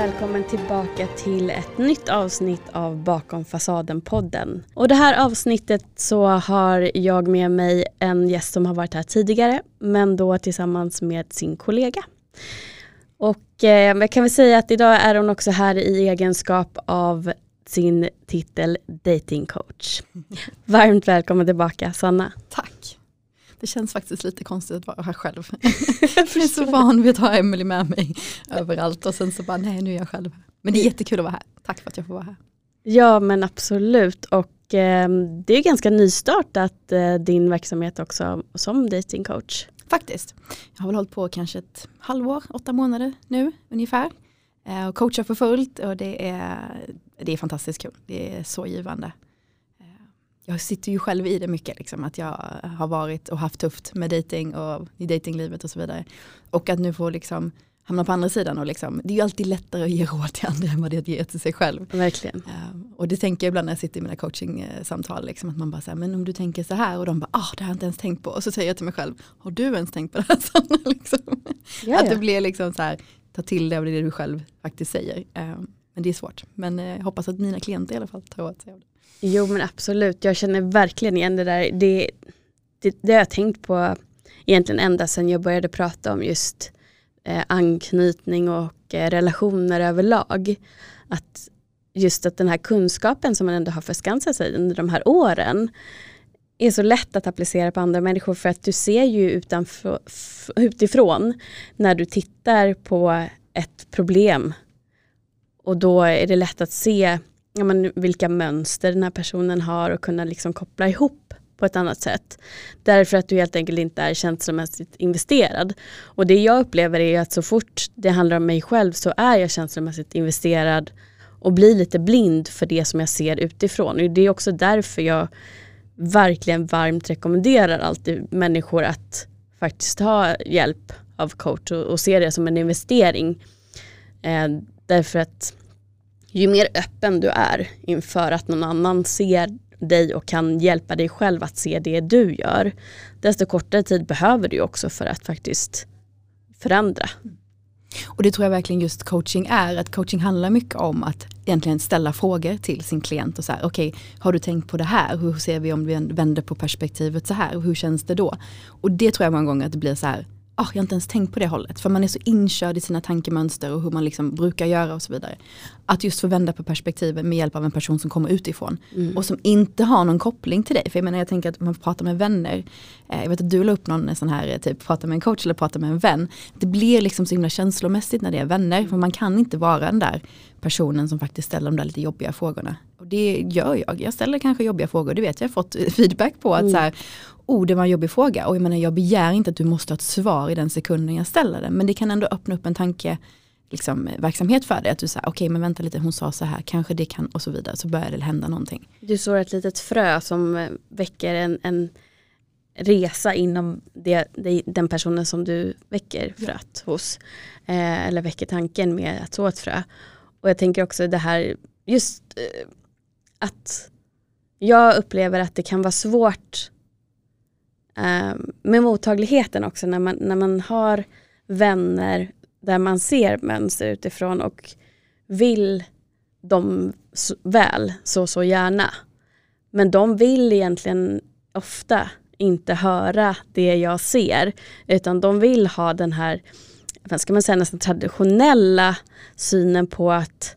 välkommen tillbaka till ett nytt avsnitt av Bakom fasaden-podden. Och det här avsnittet så har jag med mig en gäst som har varit här tidigare, men då tillsammans med sin kollega. Och eh, jag kan väl säga att idag är hon också här i egenskap av sin titel dating coach. Varmt välkommen tillbaka Sanna. Tack. Det känns faktiskt lite konstigt att vara här själv. jag är så van vid att ha Emily med mig överallt och sen så bara nej nu är jag själv. Men det är jättekul att vara här. Tack för att jag får vara här. Ja men absolut och eh, det är ganska nystartat eh, din verksamhet också som datingcoach. Faktiskt. Jag har väl hållit på kanske ett halvår, åtta månader nu ungefär. Eh, och coachar för fullt och det är, det är fantastiskt kul. Det är så givande. Eh, jag sitter ju själv i det mycket, liksom, att jag har varit och haft tufft med dating och i datinglivet och så vidare. Och att nu få liksom hamna på andra sidan och liksom, det är ju alltid lättare att ge råd till andra än vad det är att ge till sig själv. Verkligen. Uh, och det tänker jag ibland när jag sitter i mina coachingsamtal, liksom, att man bara säger, men om du tänker så här och de bara, ah det har jag inte ens tänkt på. Och så säger jag till mig själv, har du ens tänkt på det här? Liksom. Att det blir liksom så här, ta till det av det du själv faktiskt säger. Uh, men det är svårt. Men jag hoppas att mina klienter i alla fall tar åt sig av det. Jo men absolut, jag känner verkligen igen det där. Det, det, det har jag tänkt på egentligen ända sedan jag började prata om just eh, anknytning och eh, relationer överlag. Att just att den här kunskapen som man ändå har förskansat sig under de här åren är så lätt att applicera på andra människor för att du ser ju utanför, utifrån när du tittar på ett problem och då är det lätt att se ja, men, vilka mönster den här personen har och kunna liksom koppla ihop på ett annat sätt. Därför att du helt enkelt inte är känslomässigt investerad. Och det jag upplever är att så fort det handlar om mig själv så är jag känslomässigt investerad och blir lite blind för det som jag ser utifrån. Och det är också därför jag verkligen varmt rekommenderar alltid människor att faktiskt ta hjälp av coach och, och se det som en investering. Eh, därför att ju mer öppen du är inför att någon annan ser dig och kan hjälpa dig själv att se det du gör, desto kortare tid behöver du också för att faktiskt förändra. Och det tror jag verkligen just coaching är, att coaching handlar mycket om att egentligen ställa frågor till sin klient och så här, okej, okay, har du tänkt på det här? Hur ser vi om vi vänder på perspektivet så här? Hur känns det då? Och det tror jag många gånger att det blir så här, oh, jag har inte ens tänkt på det hållet. För man är så inkörd i sina tankemönster och hur man liksom brukar göra och så vidare. Att just få vända på perspektivet med hjälp av en person som kommer utifrån. Mm. Och som inte har någon koppling till dig. För jag menar jag tänker att man pratar med vänner. Eh, jag vet att du la upp någon sån här, typ prata med en coach eller prata med en vän. Det blir liksom så himla känslomässigt när det är vänner. För man kan inte vara den där personen som faktiskt ställer de där lite jobbiga frågorna. Och det gör jag. Jag ställer kanske jobbiga frågor. Det vet jag, jag har fått feedback på. att mm. så här, oh det var en jobbig fråga. Och jag menar jag begär inte att du måste ha ett svar i den sekunden jag ställer den. Men det kan ändå öppna upp en tanke liksom, verksamhet för dig. Att du säger okej okay, men vänta lite hon sa så här, kanske det kan och så vidare. Så börjar det hända någonting. Du sår ett litet frö som eh, väcker en, en resa inom det, det, den personen som du väcker fröet ja. hos. Eh, eller väcker tanken med att så ett frö. Och jag tänker också det här, just eh, att jag upplever att det kan vara svårt eh, med mottagligheten också när man, när man har vänner där man ser mönster utifrån och vill dem väl så så gärna. Men de vill egentligen ofta inte höra det jag ser utan de vill ha den här vad ska man säga, nästan traditionella synen på att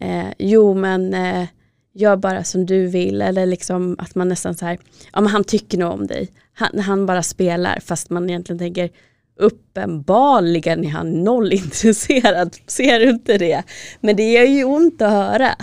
eh, jo men eh, gör bara som du vill eller liksom att man nästan så här, ja men han tycker nog om dig. Han, han bara spelar fast man egentligen tänker uppenbarligen är han noll intresserad, ser du inte det? Men det gör ju ont att höra.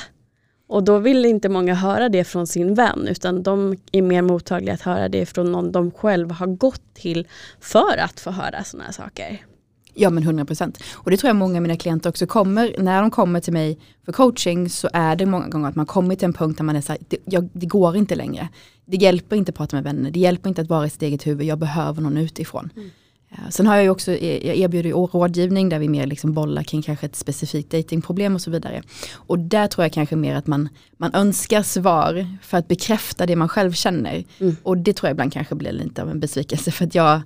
Och då vill inte många höra det från sin vän utan de är mer mottagliga att höra det från någon de själva har gått till för att få höra sådana här saker. Ja men 100 procent. Och det tror jag många av mina klienter också kommer, när de kommer till mig för coaching så är det många gånger att man kommer till en punkt där man är så här, det, jag, det går inte längre. Det hjälper inte att prata med vänner, det hjälper inte att vara i sitt eget huvud, jag behöver någon utifrån. Mm. Sen har jag ju också, jag erbjuder ju rådgivning där vi mer liksom bollar kring kanske ett specifikt datingproblem och så vidare. Och där tror jag kanske mer att man, man önskar svar för att bekräfta det man själv känner. Mm. Och det tror jag ibland kanske blir lite av en besvikelse för att jag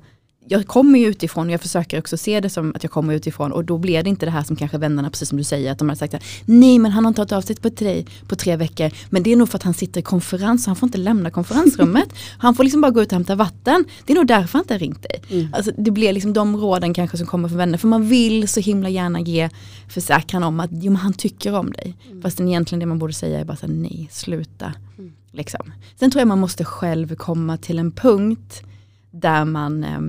jag kommer ju utifrån och jag försöker också se det som att jag kommer utifrån och då blir det inte det här som kanske vännerna, precis som du säger, att de har sagt att nej men han har inte tagit av sig på dig på tre veckor. Men det är nog för att han sitter i konferens och han får inte lämna konferensrummet. han får liksom bara gå ut och hämta vatten. Det är nog därför han inte har ringt dig. Mm. Alltså, det blir liksom de råden kanske som kommer från vänner. För man vill så himla gärna ge försäkran om att jo, men han tycker om dig. Mm. Fast egentligen det man borde säga är bara så här, nej, sluta. Mm. Liksom. Sen tror jag man måste själv komma till en punkt där man eh,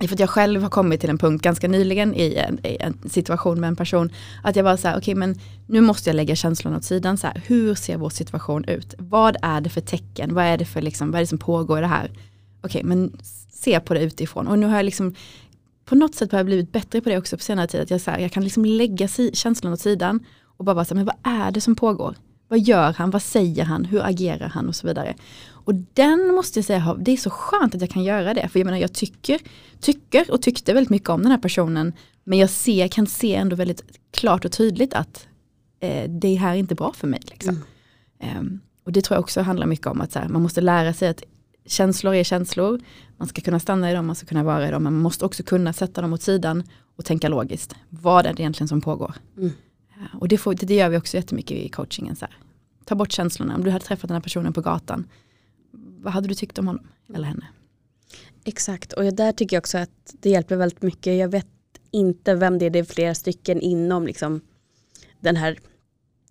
för att jag själv har kommit till en punkt ganska nyligen i en, i en situation med en person. Att jag var så här, okej okay, men nu måste jag lägga känslorna åt sidan. Så här, hur ser vår situation ut? Vad är det för tecken? Vad är det, för liksom, vad är det som pågår i det här? Okej, okay, men se på det utifrån. Och nu har jag liksom på något sätt börjat blivit bättre på det också på senare tid. Att jag, så här, jag kan liksom lägga si känslorna åt sidan och bara vara så här, men vad är det som pågår? Vad gör han? Vad säger han? Hur agerar han? Och så vidare. Och den måste jag säga, det är så skönt att jag kan göra det. För jag menar jag tycker, tycker och tyckte väldigt mycket om den här personen. Men jag ser, kan se ändå väldigt klart och tydligt att eh, det här är inte bra för mig. Liksom. Mm. Um, och det tror jag också handlar mycket om att här, man måste lära sig att känslor är känslor. Man ska kunna stanna i dem, man ska kunna vara i dem. Men man måste också kunna sätta dem åt sidan och tänka logiskt. Vad är det egentligen som pågår? Mm. Uh, och det, får, det, gör vi också jättemycket i coachingen. Så här. Ta bort känslorna. Om du hade träffat den här personen på gatan vad hade du tyckt om honom eller henne? Exakt och där tycker jag också att det hjälper väldigt mycket. Jag vet inte vem det är, det är flera stycken inom liksom den här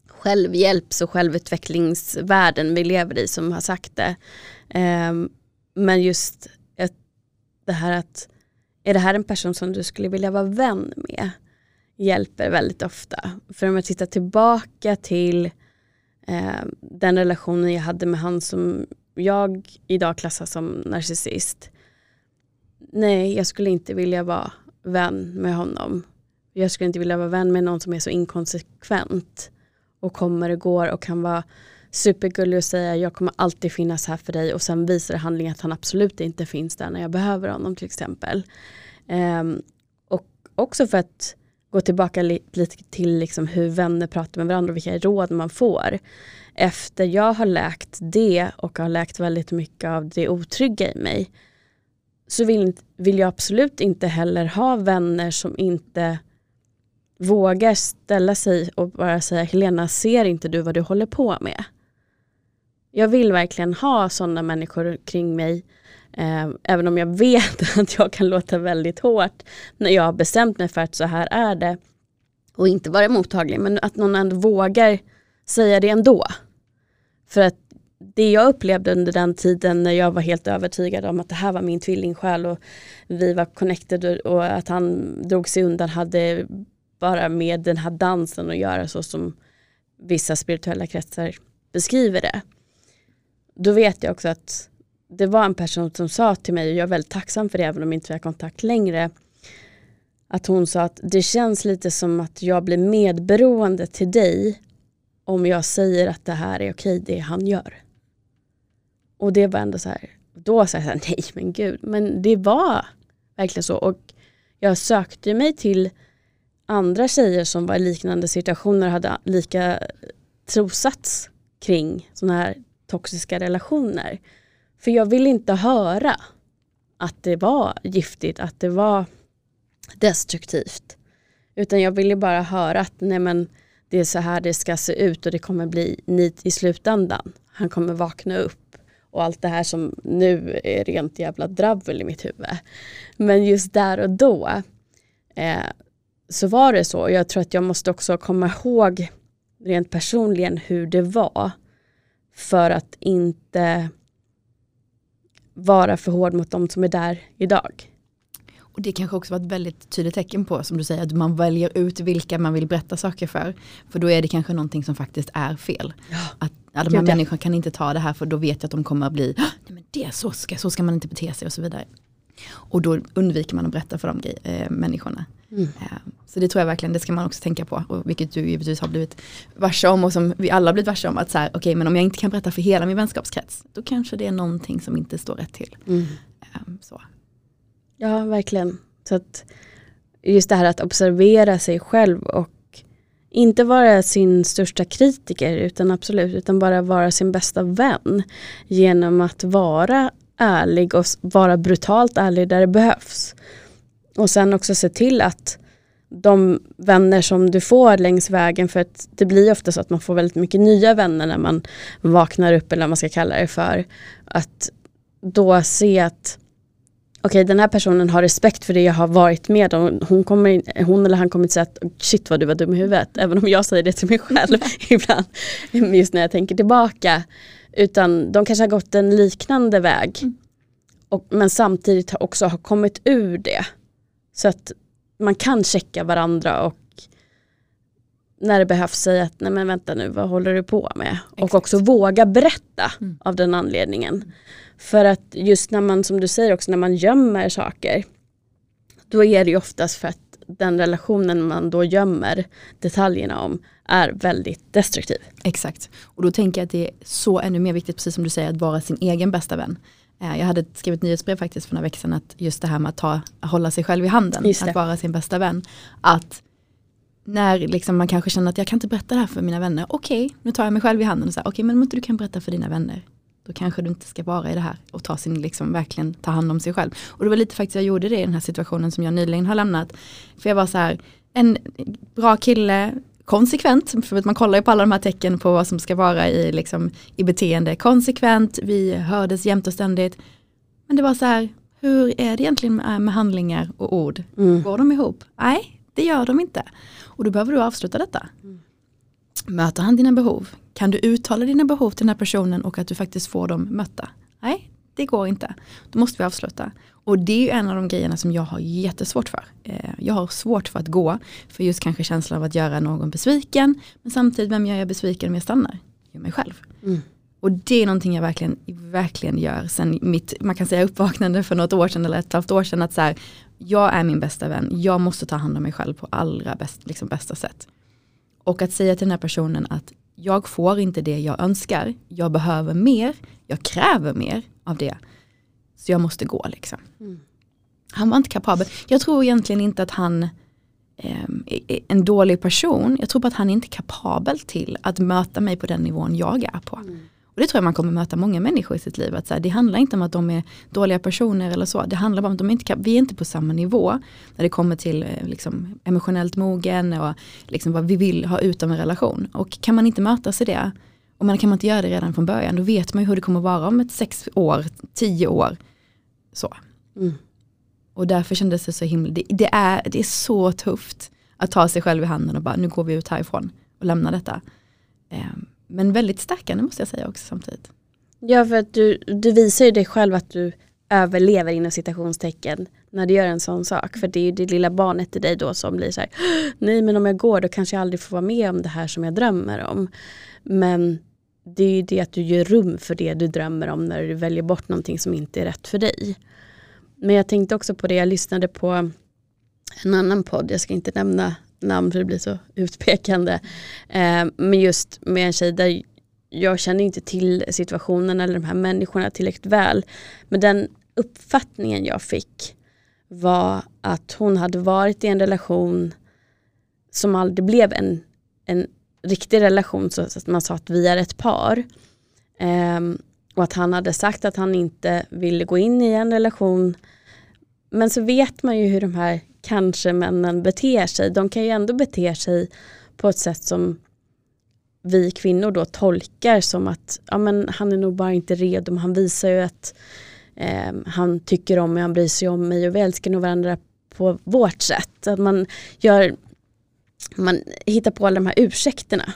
självhjälps och självutvecklingsvärlden vi lever i som har sagt det. Ehm, men just det här att är det här en person som du skulle vilja vara vän med? Hjälper väldigt ofta. För om jag tittar tillbaka till eh, den relationen jag hade med han som jag idag klassas som narcissist. Nej, jag skulle inte vilja vara vän med honom. Jag skulle inte vilja vara vän med någon som är så inkonsekvent och kommer och går och kan vara supergullig och säga jag kommer alltid finnas här för dig och sen visar handlingen att han absolut inte finns där när jag behöver honom till exempel. Um, och också för att gå tillbaka lite till liksom hur vänner pratar med varandra och vilka råd man får efter jag har läkt det och har läkt väldigt mycket av det otrygga i mig så vill, vill jag absolut inte heller ha vänner som inte vågar ställa sig och bara säga Helena, ser inte du vad du håller på med? Jag vill verkligen ha sådana människor kring mig Ehm, även om jag vet att jag kan låta väldigt hårt när jag har bestämt mig för att så här är det och inte vara mottaglig men att någon ändå vågar säga det ändå. För att det jag upplevde under den tiden när jag var helt övertygad om att det här var min tvillingsjäl och vi var connected och att han drog sig undan hade bara med den här dansen att göra så som vissa spirituella kretsar beskriver det. Då vet jag också att det var en person som sa till mig, och jag är väldigt tacksam för det även om inte vi har kontakt längre, att hon sa att det känns lite som att jag blir medberoende till dig om jag säger att det här är okej, det han gör. Och det var ändå så här, då sa jag så här, nej men gud, men det var verkligen så. Och jag sökte mig till andra tjejer som var i liknande situationer och hade lika trosats kring sådana här toxiska relationer. För jag vill inte höra att det var giftigt, att det var destruktivt. Utan jag ville bara höra att nej men, det är så här det ska se ut och det kommer bli nit i slutändan. Han kommer vakna upp och allt det här som nu är rent jävla dravel i mitt huvud. Men just där och då eh, så var det så. Jag tror att jag måste också komma ihåg rent personligen hur det var. För att inte vara för hård mot de som är där idag. Och det kanske också var ett väldigt tydligt tecken på, som du säger, att man väljer ut vilka man vill berätta saker för. För då är det kanske någonting som faktiskt är fel. Ja. Att alla de här människorna kan inte ta det här för då vet jag att de kommer att bli, nej men det så ska, så ska man inte bete sig och så vidare. Och då undviker man att berätta för de äh, människorna. Mm. Äh, så det tror jag verkligen, det ska man också tänka på. Och vilket du givetvis har blivit varse om och som vi alla har blivit varse om. Att så här, okej okay, men om jag inte kan berätta för hela min vänskapskrets, då kanske det är någonting som inte står rätt till. Mm. Äh, så. Ja, verkligen. Så att just det här att observera sig själv och inte vara sin största kritiker utan absolut, utan bara vara sin bästa vän genom att vara ärlig och vara brutalt ärlig där det behövs. Och sen också se till att de vänner som du får längs vägen, för att det blir ofta så att man får väldigt mycket nya vänner när man vaknar upp eller vad man ska kalla det för. Att då se att okej okay, den här personen har respekt för det jag har varit med om. Hon, kommer, hon eller han kommer inte säga att shit vad du var dum i huvudet. Även om jag säger det till mig själv ibland. Just när jag tänker tillbaka. Utan de kanske har gått en liknande väg. Mm. Och, men samtidigt också har kommit ur det. Så att man kan checka varandra och när det behövs säga att nej men vänta nu, vad håller du på med? Exakt. Och också våga berätta mm. av den anledningen. För att just när man, som du säger också, när man gömmer saker, då är det ju oftast för att den relationen man då gömmer detaljerna om är väldigt destruktiv. Exakt, och då tänker jag att det är så ännu mer viktigt, precis som du säger, att vara sin egen bästa vän. Eh, jag hade skrivit nyhetsbrev faktiskt för några veckor sedan att just det här med att ta, hålla sig själv i handen, att vara sin bästa vän. Att när liksom man kanske känner att jag kan inte berätta det här för mina vänner, okej, okay, nu tar jag mig själv i handen och säger, okej okay, men om inte du kan berätta för dina vänner, då kanske du inte ska vara i det här och ta sin, liksom, verkligen ta hand om sig själv. Och det var lite faktiskt jag gjorde det i den här situationen som jag nyligen har lämnat. För jag var så här, en bra kille, konsekvent, för att man kollar ju på alla de här tecken på vad som ska vara i, liksom, i beteende, konsekvent, vi hördes jämt och ständigt. Men det var så här, hur är det egentligen med, med handlingar och ord? Mm. Går de ihop? Nej, det gör de inte. Och då behöver du avsluta detta. Mm. Möter han dina behov? Kan du uttala dina behov till den här personen och att du faktiskt får dem mötta? Nej, det går inte. Då måste vi avsluta. Och det är ju en av de grejerna som jag har jättesvårt för. Eh, jag har svårt för att gå, för just kanske känslan av att göra någon besviken. Men samtidigt, vem gör jag besviken om jag stannar? Jag mig själv. Mm. Och det är någonting jag verkligen, verkligen gör sen mitt, man kan säga uppvaknande för något år sedan eller ett halvt år sedan. Att så här, jag är min bästa vän, jag måste ta hand om mig själv på allra bäst, liksom bästa sätt. Och att säga till den här personen att jag får inte det jag önskar, jag behöver mer, jag kräver mer av det. Så jag måste gå liksom. Mm. Han var inte kapabel. Jag tror egentligen inte att han eh, är en dålig person. Jag tror bara att han är inte kapabel till att möta mig på den nivån jag är på. Mm. Och det tror jag man kommer möta många människor i sitt liv. Att så här, det handlar inte om att de är dåliga personer eller så. Det handlar om att de inte, vi är inte på samma nivå när det kommer till eh, liksom, emotionellt mogen och liksom, vad vi vill ha ut av en relation. Och kan man inte mötas i det, och man kan man inte göra det redan från början, då vet man ju hur det kommer vara om ett sex år, tio år. Så. Mm. Och därför kändes det så himla, det, det, är, det är så tufft att ta sig själv i handen och bara nu går vi ut härifrån och lämnar detta. Um, men väldigt stärkande måste jag säga också samtidigt. Ja för att du, du visar ju dig själv att du överlever inom citationstecken när du gör en sån sak. För det är ju det lilla barnet i dig då som blir så här, nej men om jag går då kanske jag aldrig får vara med om det här som jag drömmer om. Men det är ju det att du gör rum för det du drömmer om när du väljer bort någonting som inte är rätt för dig. Men jag tänkte också på det, jag lyssnade på en annan podd, jag ska inte nämna namn för det blir så utpekande. Eh, men just med en tjej där jag känner inte till situationen eller de här människorna tillräckligt väl. Men den uppfattningen jag fick var att hon hade varit i en relation som aldrig blev en, en riktig relation så att man sa att vi är ett par. Eh, och att han hade sagt att han inte ville gå in i en relation. Men så vet man ju hur de här kanske männen beter sig. De kan ju ändå bete sig på ett sätt som vi kvinnor då tolkar som att ja, men han är nog bara inte redo. Men han visar ju att eh, han tycker om mig, han bryr sig om mig och vi älskar nog varandra på vårt sätt. Att man, gör, man hittar på alla de här ursäkterna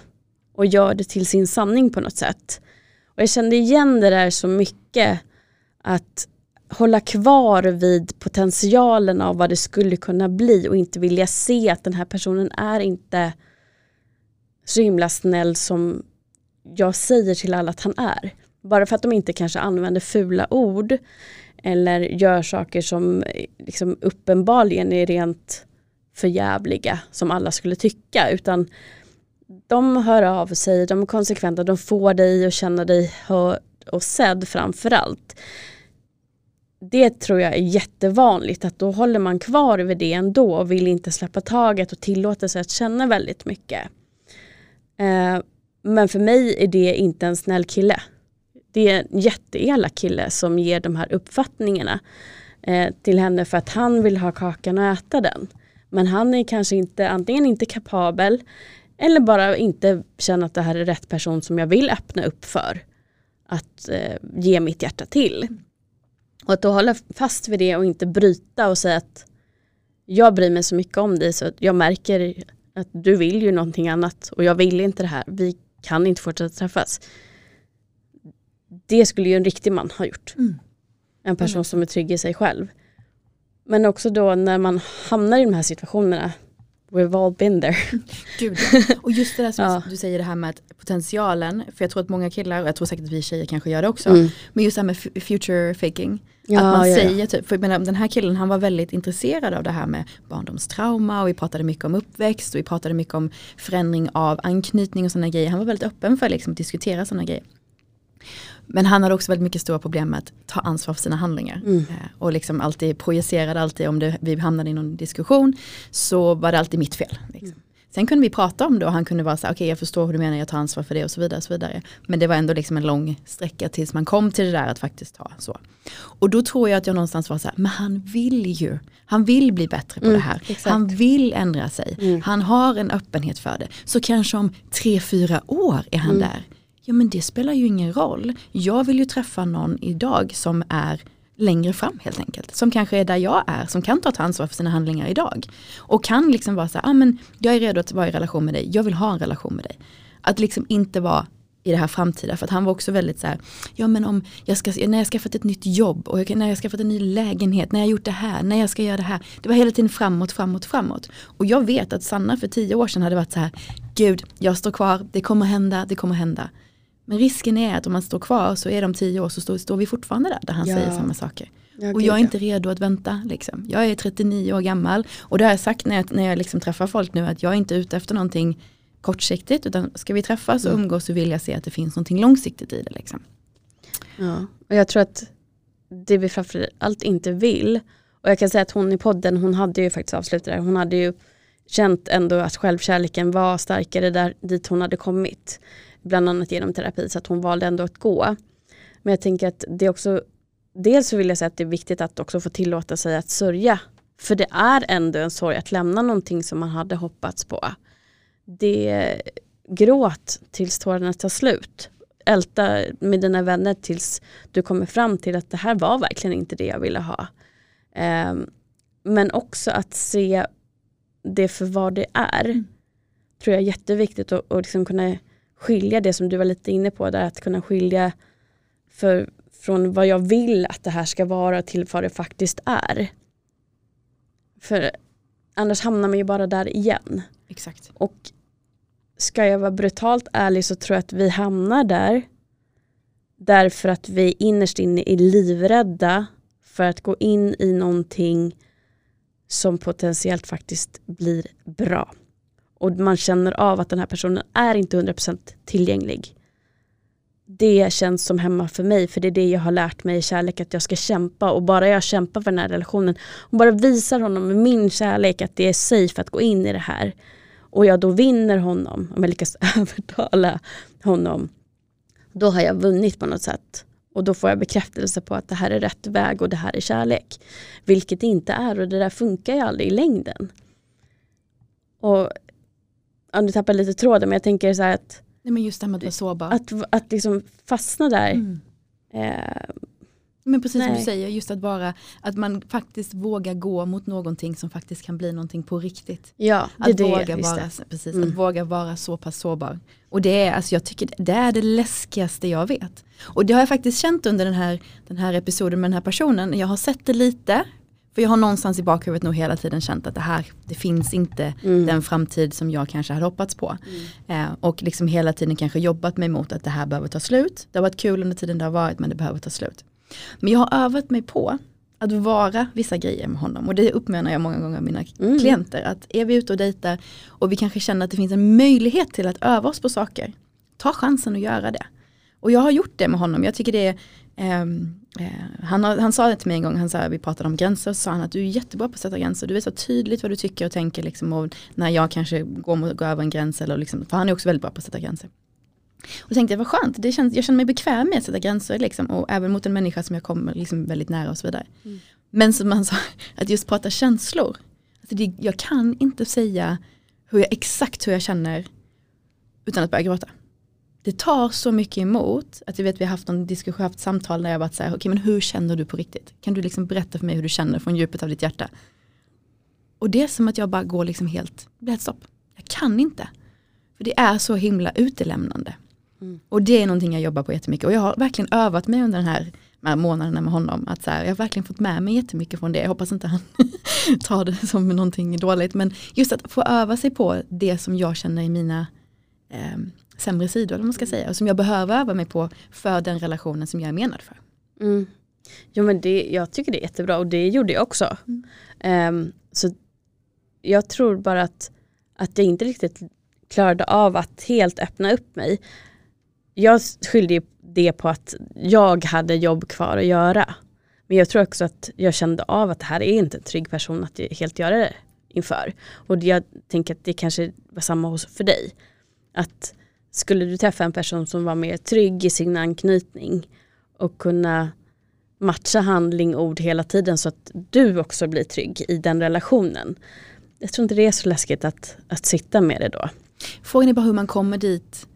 och gör det till sin sanning på något sätt. Och jag kände igen det där så mycket att hålla kvar vid potentialen av vad det skulle kunna bli och inte vilja se att den här personen är inte så himla snäll som jag säger till alla att han är. Bara för att de inte kanske använder fula ord eller gör saker som liksom uppenbarligen är rent förjävliga som alla skulle tycka utan de hör av sig, de är konsekventa, de får dig att känna dig hörd och sedd framförallt det tror jag är jättevanligt att då håller man kvar vid det ändå och vill inte släppa taget och tillåter sig att känna väldigt mycket. Eh, men för mig är det inte en snäll kille. det är en jätteelak kille som ger de här uppfattningarna eh, till henne för att han vill ha kakan och äta den. Men han är kanske inte antingen inte kapabel eller bara inte känner att det här är rätt person som jag vill öppna upp för att eh, ge mitt hjärta till. Och att då hålla fast vid det och inte bryta och säga att jag bryr mig så mycket om dig så att jag märker att du vill ju någonting annat och jag vill inte det här. Vi kan inte fortsätta träffas. Det skulle ju en riktig man ha gjort. Mm. En person mm. som är trygg i sig själv. Men också då när man hamnar i de här situationerna We've all been there. Gud, Och just det där som ja. du säger det här med att potentialen, för jag tror att många killar, och jag tror säkert att vi tjejer kanske gör det också, mm. men just det här med future faking. Ja, att man ja, säger typ, för menar, den här killen han var väldigt intresserad av det här med barndomstrauma och vi pratade mycket om uppväxt och vi pratade mycket om förändring av anknytning och sådana grejer. Han var väldigt öppen för liksom, att diskutera sådana grejer. Men han hade också väldigt mycket stora problem med att ta ansvar för sina handlingar. Mm. Eh, och liksom alltid projicerade alltid om det, vi hamnade i någon diskussion så var det alltid mitt fel. Liksom. Mm. Sen kunde vi prata om det och han kunde vara så okej okay, jag förstår hur du menar, jag tar ansvar för det och så vidare. Och så vidare. Men det var ändå liksom en lång sträcka tills man kom till det där att faktiskt ta så. Och då tror jag att jag någonstans var så här, men han vill ju, han vill bli bättre på mm, det här. Exakt. Han vill ändra sig, mm. han har en öppenhet för det. Så kanske om tre, fyra år är han mm. där Ja men det spelar ju ingen roll. Jag vill ju träffa någon idag som är längre fram helt enkelt. Som kanske är där jag är, som kan ta ett ansvar för sina handlingar idag. Och kan liksom vara så här, ah, men jag är redo att vara i relation med dig, jag vill ha en relation med dig. Att liksom inte vara i det här framtida. För att han var också väldigt så här, ja men om jag ska, när jag skaffat ett nytt jobb och jag, när jag skaffat en ny lägenhet, när jag gjort det här, när jag ska göra det här. Det var hela tiden framåt, framåt, framåt. Och jag vet att Sanna för tio år sedan hade varit så här, gud, jag står kvar, det kommer hända, det kommer hända. Men risken är att om man står kvar så är de tio år så står, står vi fortfarande där, där han ja. säger samma saker. Ja, och jag är inte redo att vänta. Liksom. Jag är 39 år gammal och det har jag sagt när jag, när jag liksom träffar folk nu att jag är inte ute efter någonting kortsiktigt utan ska vi träffas och mm. umgås så vill jag se att det finns någonting långsiktigt i det. Liksom. Ja, och jag tror att det vi framförallt inte vill och jag kan säga att hon i podden hon hade ju faktiskt avslutat det hon hade ju känt ändå att självkärleken var starkare där dit hon hade kommit bland annat genom terapi, så att hon valde ändå att gå. Men jag tänker att det också, dels så vill jag säga att det är viktigt att också få tillåta sig att sörja. För det är ändå en sorg att lämna någonting som man hade hoppats på. Det gråt tills tårarna tar slut. Älta med dina vänner tills du kommer fram till att det här var verkligen inte det jag ville ha. Um, men också att se det för vad det är. Mm. Tror jag är jätteviktigt att liksom kunna skilja det som du var lite inne på, där att kunna skilja för, från vad jag vill att det här ska vara till vad det faktiskt är. För annars hamnar man ju bara där igen. Exakt. Och ska jag vara brutalt ärlig så tror jag att vi hamnar där därför att vi innerst inne är livrädda för att gå in i någonting som potentiellt faktiskt blir bra och man känner av att den här personen är inte 100% tillgänglig. Det känns som hemma för mig för det är det jag har lärt mig i kärlek att jag ska kämpa och bara jag kämpar för den här relationen och bara visar honom med min kärlek att det är safe att gå in i det här och jag då vinner honom, om jag lyckas övertala honom, då har jag vunnit på något sätt. Och då får jag bekräftelse på att det här är rätt väg och det här är kärlek. Vilket det inte är och det där funkar ju aldrig i längden. Och ja, nu tappar lite tråden men jag tänker så att Nej, men just det här med att vara sårbar. Att, att liksom fastna där. Mm. Eh, men precis nej. som du säger, just att vara, att man faktiskt vågar gå mot någonting som faktiskt kan bli någonting på riktigt. Ja, det, att, det, våga vara, precis, mm. att våga vara så pass sårbar. Och det är, alltså jag tycker det är det läskigaste jag vet. Och det har jag faktiskt känt under den här, den här episoden med den här personen. Jag har sett det lite, för jag har någonstans i bakhuvudet nog hela tiden känt att det här, det finns inte mm. den framtid som jag kanske hade hoppats på. Mm. Eh, och liksom hela tiden kanske jobbat mig mot att det här behöver ta slut. Det har varit kul under tiden det har varit men det behöver ta slut. Men jag har övat mig på att vara vissa grejer med honom och det uppmanar jag många gånger mina mm. klienter. Att är vi ute och dejtar och vi kanske känner att det finns en möjlighet till att öva oss på saker. Ta chansen att göra det. Och jag har gjort det med honom. Jag tycker det är Um, han, han sa det till mig en gång, han sa, vi pratade om gränser, så sa han att du är jättebra på att sätta gränser. Du vet så tydligt vad du tycker och tänker liksom, och när jag kanske går, går över en gräns. Eller liksom, för han är också väldigt bra på att sätta gränser. Och tänkte jag vad skönt, det känns, jag känner mig bekväm med att sätta gränser liksom, och även mot en människa som jag kommer liksom väldigt nära och så vidare. Mm. Men som man sa, att just prata känslor. Alltså det, jag kan inte säga hur jag, exakt hur jag känner utan att börja gråta. Det tar så mycket emot att jag vet vi har haft någon diskussion, haft samtal där jag varit så här, okej okay, men hur känner du på riktigt? Kan du liksom berätta för mig hur du känner från djupet av ditt hjärta? Och det är som att jag bara går liksom helt, blir stopp. Jag kan inte. För det är så himla utelämnande. Mm. Och det är någonting jag jobbar på jättemycket. Och jag har verkligen övat mig under den här, här månaderna med honom. Att så här, jag har verkligen fått med mig jättemycket från det. Jag hoppas inte han tar det som någonting dåligt. Men just att få öva sig på det som jag känner i mina eh, sämre sidor. Eller man ska säga. Och som jag behöver öva mig på för den relationen som jag är menad för. Mm. Jo, men det, jag tycker det är jättebra och det gjorde jag också. Mm. Um, så jag tror bara att, att jag inte riktigt klarade av att helt öppna upp mig. Jag skyllde det på att jag hade jobb kvar att göra. Men jag tror också att jag kände av att det här är inte en trygg person att helt göra det inför. Och jag tänker att det kanske var samma hos för dig. Att skulle du träffa en person som var mer trygg i sin anknytning och kunna matcha handling och ord hela tiden så att du också blir trygg i den relationen. Jag tror inte det är så läskigt att, att sitta med det då. Frågan är bara hur man kommer dit.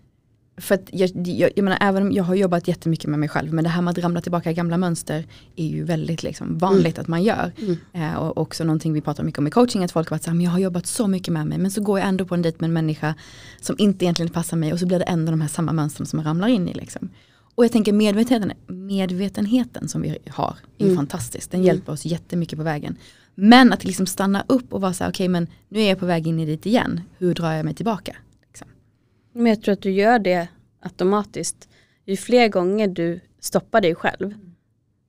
För att jag, jag, jag menar, även om jag har jobbat jättemycket med mig själv, men det här med att ramla tillbaka i gamla mönster är ju väldigt liksom, vanligt mm. att man gör. Mm. Eh, och också någonting vi pratar mycket om i coaching, att folk har varit såhär, jag har jobbat så mycket med mig, men så går jag ändå på en dejt med en människa som inte egentligen passar mig och så blir det ändå de här samma mönstren som man ramlar in i. Liksom. Och jag tänker medvetenheten, medvetenheten som vi har är mm. fantastisk. Den mm. hjälper oss jättemycket på vägen. Men att liksom stanna upp och vara så här, okej okay, men nu är jag på väg in i dit igen. Hur drar jag mig tillbaka? Men jag tror att du gör det automatiskt. Ju fler gånger du stoppar dig själv.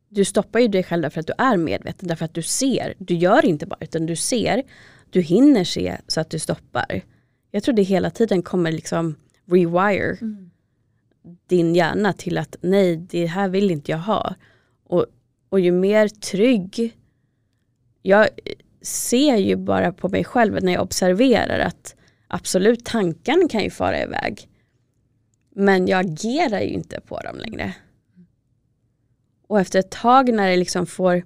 Du stoppar ju dig själv därför att du är medveten. Därför att du ser. Du gör inte bara utan du ser. Du hinner se så att du stoppar. Jag tror det hela tiden kommer liksom rewire. Mm din hjärna till att nej, det här vill inte jag ha. Och, och ju mer trygg, jag ser ju bara på mig själv när jag observerar att absolut tanken kan ju fara iväg. Men jag agerar ju inte på dem längre. Och efter ett tag när det liksom får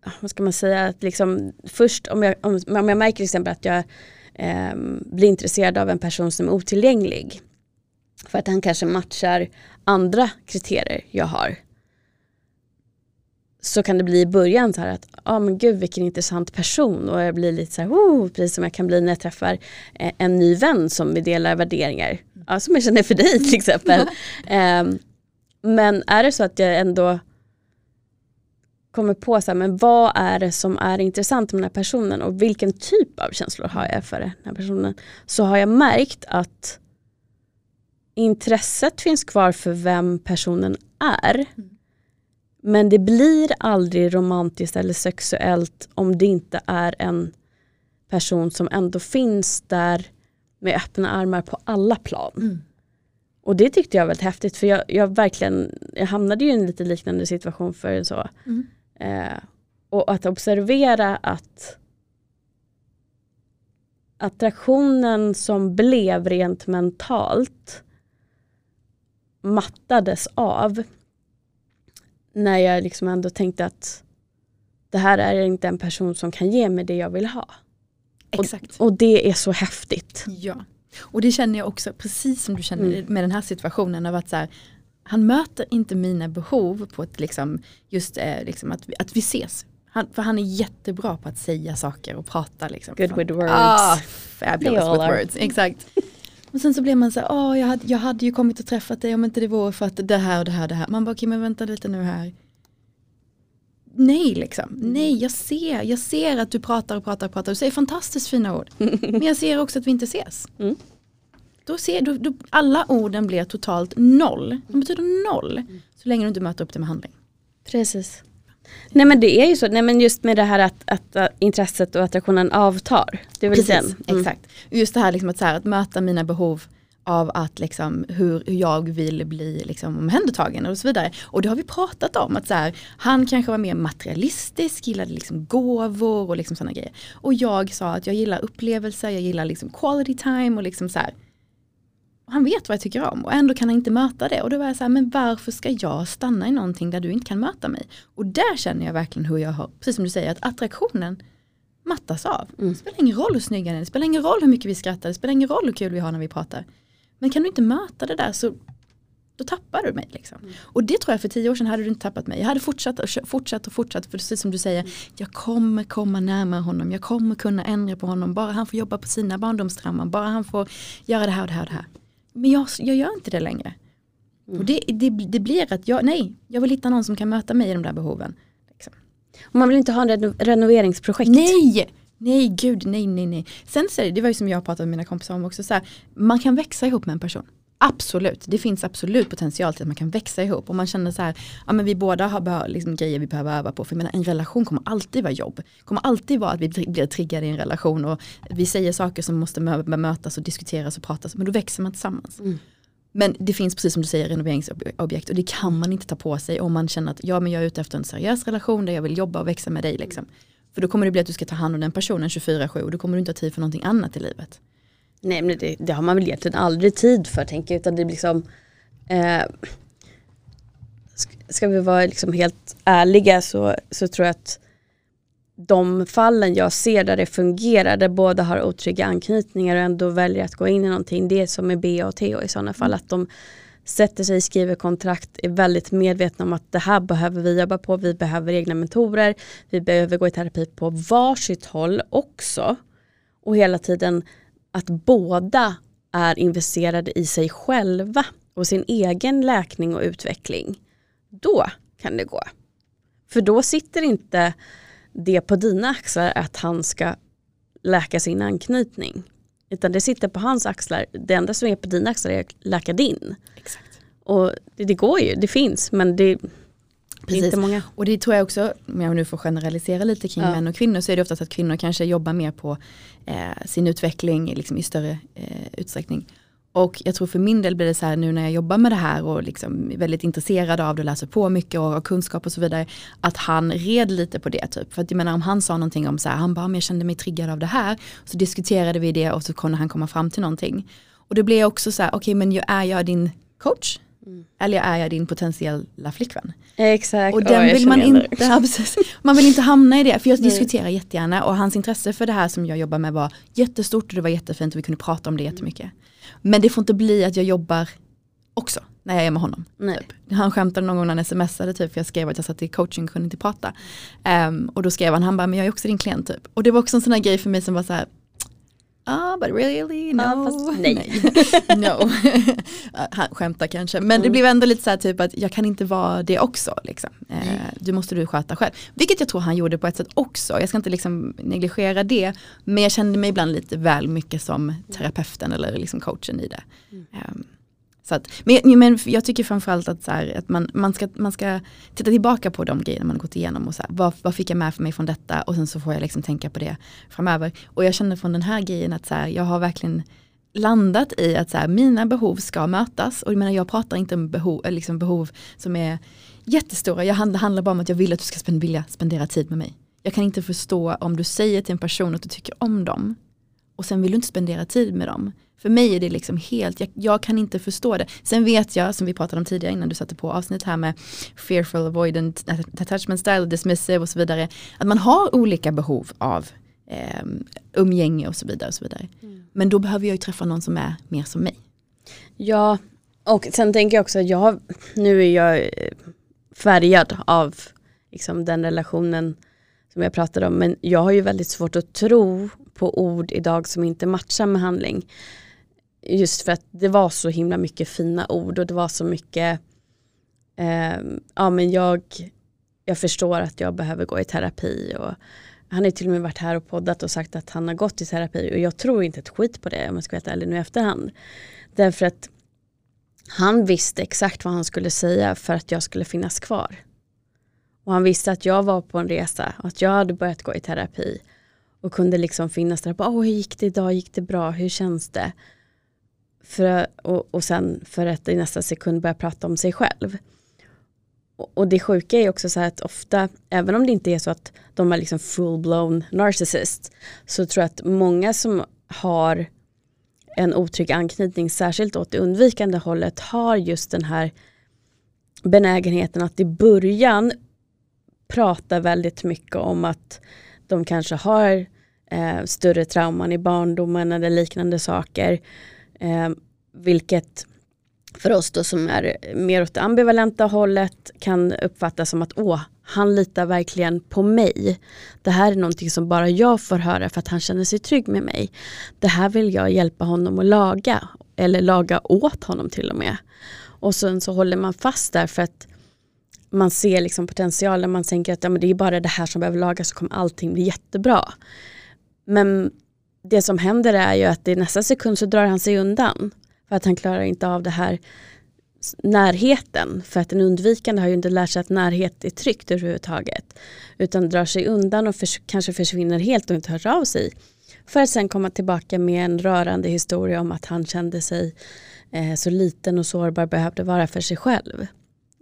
ah, vad ska man säga, att liksom först om jag, om, om jag märker till exempel att jag eh, blir intresserad av en person som är otillgänglig för att han kanske matchar andra kriterier jag har. Så kan det bli i början så här att, ja ah, men gud vilken intressant person och jag blir lite så här, oh, precis som jag kan bli när jag träffar eh, en ny vän som vi delar värderingar. Ja, som jag känner för dig till exempel. um, men är det så att jag ändå kommer på så här, men vad är det som är intressant med den här personen och vilken typ av känslor har jag för den här personen. Så har jag märkt att intresset finns kvar för vem personen är. Mm. Men det blir aldrig romantiskt eller sexuellt om det inte är en person som ändå finns där med öppna armar på alla plan. Mm. Och det tyckte jag var väldigt häftigt för jag, jag, verkligen, jag hamnade ju i en lite liknande situation för så. Mm. Eh, och att observera att attraktionen som blev rent mentalt mattades av. När jag liksom ändå tänkte att det här är inte en person som kan ge mig det jag vill ha. Exakt. Och, och det är så häftigt. Ja. Och det känner jag också, precis som du känner mm. med den här situationen av att så här, han möter inte mina behov på ett liksom, just eh, liksom att, att vi ses. Han, för han är jättebra på att säga saker och prata. Liksom. Good with words. Ah, fabulous with words, exakt. Och sen så blir man så här, oh, jag, hade, jag hade ju kommit och träffat dig om inte det vore för att det här och det här och det här. Man bara, okej okay, men vänta lite nu här. Nej liksom, mm. nej jag ser, jag ser att du pratar och pratar och pratar. Du säger fantastiskt fina ord. men jag ser också att vi inte ses. Mm. Då ser, då, då, alla orden blir totalt noll. De betyder noll. Mm. Så länge du inte möter upp det med handling. Precis. Nej men det är ju så, nej men just med det här att, att, att intresset och attraktionen avtar. Det är Precis. Mm. exakt. Just det här, liksom att, så här, att möta mina behov av att liksom, hur, hur jag vill bli liksom, omhändertagen och så vidare. Och det har vi pratat om, att så här, han kanske var mer materialistisk, gillade liksom gåvor och liksom sådana grejer. Och jag sa att jag gillar upplevelser, jag gillar liksom quality time och liksom så här, han vet vad jag tycker om och ändå kan han inte möta det. Och då var jag så här, men varför ska jag stanna i någonting där du inte kan möta mig? Och där känner jag verkligen hur jag har, precis som du säger, att attraktionen mattas av. Mm. Det spelar ingen roll hur snygg han är, det spelar ingen roll hur mycket vi skrattar, det spelar ingen roll hur kul vi har när vi pratar. Men kan du inte möta det där så då tappar du mig. Liksom. Mm. Och det tror jag för tio år sedan hade du inte tappat mig. Jag hade fortsatt och fortsatt och fortsatt. För precis som du säger, mm. jag kommer komma närmare honom. Jag kommer kunna ändra på honom. Bara han får jobba på sina barndomstrammar. Bara han får göra det här och det här och det här. Men jag, jag gör inte det längre. Mm. Och det, det, det, blir att jag, nej, jag vill hitta någon som kan möta mig i de där behoven. Liksom. Och man vill inte ha en renoveringsprojekt? Nej! Nej, gud, nej, nej, nej. Sen så är det, det var ju som jag pratade med mina kompisar om också, så här, man kan växa ihop med en person. Absolut, det finns absolut potential till att man kan växa ihop. Och man känner så här, ja men vi båda har liksom grejer vi behöver öva på. För jag menar, en relation kommer alltid vara jobb. kommer alltid vara att vi blir triggade i en relation. Och vi säger saker som måste bemötas och diskuteras och pratas. Men då växer man tillsammans. Mm. Men det finns precis som du säger renoveringsobjekt och det kan man inte ta på sig om man känner att ja, men jag är ute efter en seriös relation där jag vill jobba och växa med dig. Liksom. För då kommer det bli att du ska ta hand om den personen 24-7 och då kommer du inte ha tid för någonting annat i livet. Nej men det, det, har man väl egentligen aldrig tid för tänker jag. Utan det blir liksom eh, Ska vi vara liksom helt ärliga så, så tror jag att de fallen jag ser där det fungerar, där båda har otrygga anknytningar och ändå väljer att gå in i någonting, det är som med B och Theo i sådana fall. Mm. Att de sätter sig, skriver kontrakt, är väldigt medvetna om att det här behöver vi jobba på, vi behöver egna mentorer, vi behöver gå i terapi på varsitt håll också. Och hela tiden att båda är investerade i sig själva och sin egen läkning och utveckling, då kan det gå. För då sitter inte det på dina axlar att han ska läka sin anknytning. Utan det sitter på hans axlar. Det enda som är på dina axlar är att läka din. Exakt. Och det, det går ju, det finns men det, Precis. Inte många. Och det tror jag också, om jag nu får generalisera lite kring ja. män och kvinnor, så är det oftast att kvinnor kanske jobbar mer på eh, sin utveckling liksom i större eh, utsträckning. Och jag tror för min del blir det så här nu när jag jobbar med det här och liksom är väldigt intresserad av det och läser på mycket och har kunskap och så vidare. Att han red lite på det typ. För att jag menar om han sa någonting om så här, han bara, jag kände mig triggad av det här. Så diskuterade vi det och så kunde han komma fram till någonting. Och det blir också så här, okej okay, men är jag din coach? Mm. Eller är jag din potentiella flickvän? Exakt. Och den oh, vill man inte, man vill inte hamna i det. För jag Nej. diskuterar jättegärna och hans intresse för det här som jag jobbar med var jättestort och det var jättefint och vi kunde prata om det jättemycket. Men det får inte bli att jag jobbar också när jag är med honom. Typ. Han skämtade någon gång när han smsade typ, för jag skrev att jag satt i coaching och kunde inte prata. Um, och då skrev han, han bara, men jag är också din klient typ. Och det var också en sån här grej för mig som var så här, ah but really no. Ah, fast, nej. no. Han skämtar kanske. Men mm. det blev ändå lite så här typ att jag kan inte vara det också. Liksom. Eh, du måste du sköta själv. Vilket jag tror han gjorde på ett sätt också. Jag ska inte liksom negligera det. Men jag kände mig ibland lite väl mycket som terapeuten eller liksom coachen i det. Mm. Um, så att, men, men jag tycker framförallt att, så här, att man, man, ska, man ska titta tillbaka på de grejerna man gått igenom och så här, vad, vad fick jag med för mig från detta och sen så får jag liksom tänka på det framöver. Och jag känner från den här grejen att så här, jag har verkligen landat i att så här, mina behov ska mötas. Och jag, menar, jag pratar inte om behov, liksom behov som är jättestora. Jag handlar, handlar bara om att jag vill att du ska spend, vilja spendera tid med mig. Jag kan inte förstå om du säger till en person att du tycker om dem och sen vill du inte spendera tid med dem. För mig är det liksom helt, jag, jag, kan inte förstå det. Sen vet jag, som vi pratade om tidigare innan du satte på avsnitt här med fearful, avoidant, attachment style, dismissive och så vidare. Att man har olika behov av eh, umgänge och så vidare. Och så vidare. Mm. Men då behöver jag ju träffa någon som är mer som mig. Ja, och sen tänker jag också att jag, nu är jag eh, färgad av liksom, den relationen som jag pratade om. Men jag har ju väldigt svårt att tro på ord idag som inte matchar med handling. Just för att det var så himla mycket fina ord och det var så mycket, eh, ja men jag, jag förstår att jag behöver gå i terapi och han har till och med varit här och poddat och sagt att han har gått i terapi och jag tror inte ett skit på det om jag ska vara helt ärlig nu i efterhand. Därför att han visste exakt vad han skulle säga för att jag skulle finnas kvar. Och han visste att jag var på en resa och att jag hade börjat gå i terapi och kunde liksom finnas där. Åh, hur gick det idag? Gick det bra? Hur känns det? För, och, och sen för att i nästa sekund börja prata om sig själv. Och, och det sjuka är också så här att ofta, även om det inte är så att de är liksom full-blown narcissist, så tror jag att många som har en otrygg anknytning, särskilt åt det undvikande hållet, har just den här benägenheten att i början prata väldigt mycket om att de kanske har eh, större trauman i barndomen eller liknande saker. Eh, vilket för oss då som är mer åt det ambivalenta hållet kan uppfattas som att åh, han litar verkligen på mig. Det här är någonting som bara jag får höra för att han känner sig trygg med mig. Det här vill jag hjälpa honom att laga. Eller laga åt honom till och med. Och sen så håller man fast där för att man ser liksom potentialen. Man tänker att ja, men det är bara det här som behöver lagas så kommer allting bli jättebra. Men det som händer är ju att i nästa sekund så drar han sig undan. För att han klarar inte av det här närheten. För att den undvikande har ju inte lärt sig att närhet är tryggt överhuvudtaget. Utan drar sig undan och förs kanske försvinner helt och inte hör av sig. För att sen komma tillbaka med en rörande historia om att han kände sig eh, så liten och sårbar behövde vara för sig själv.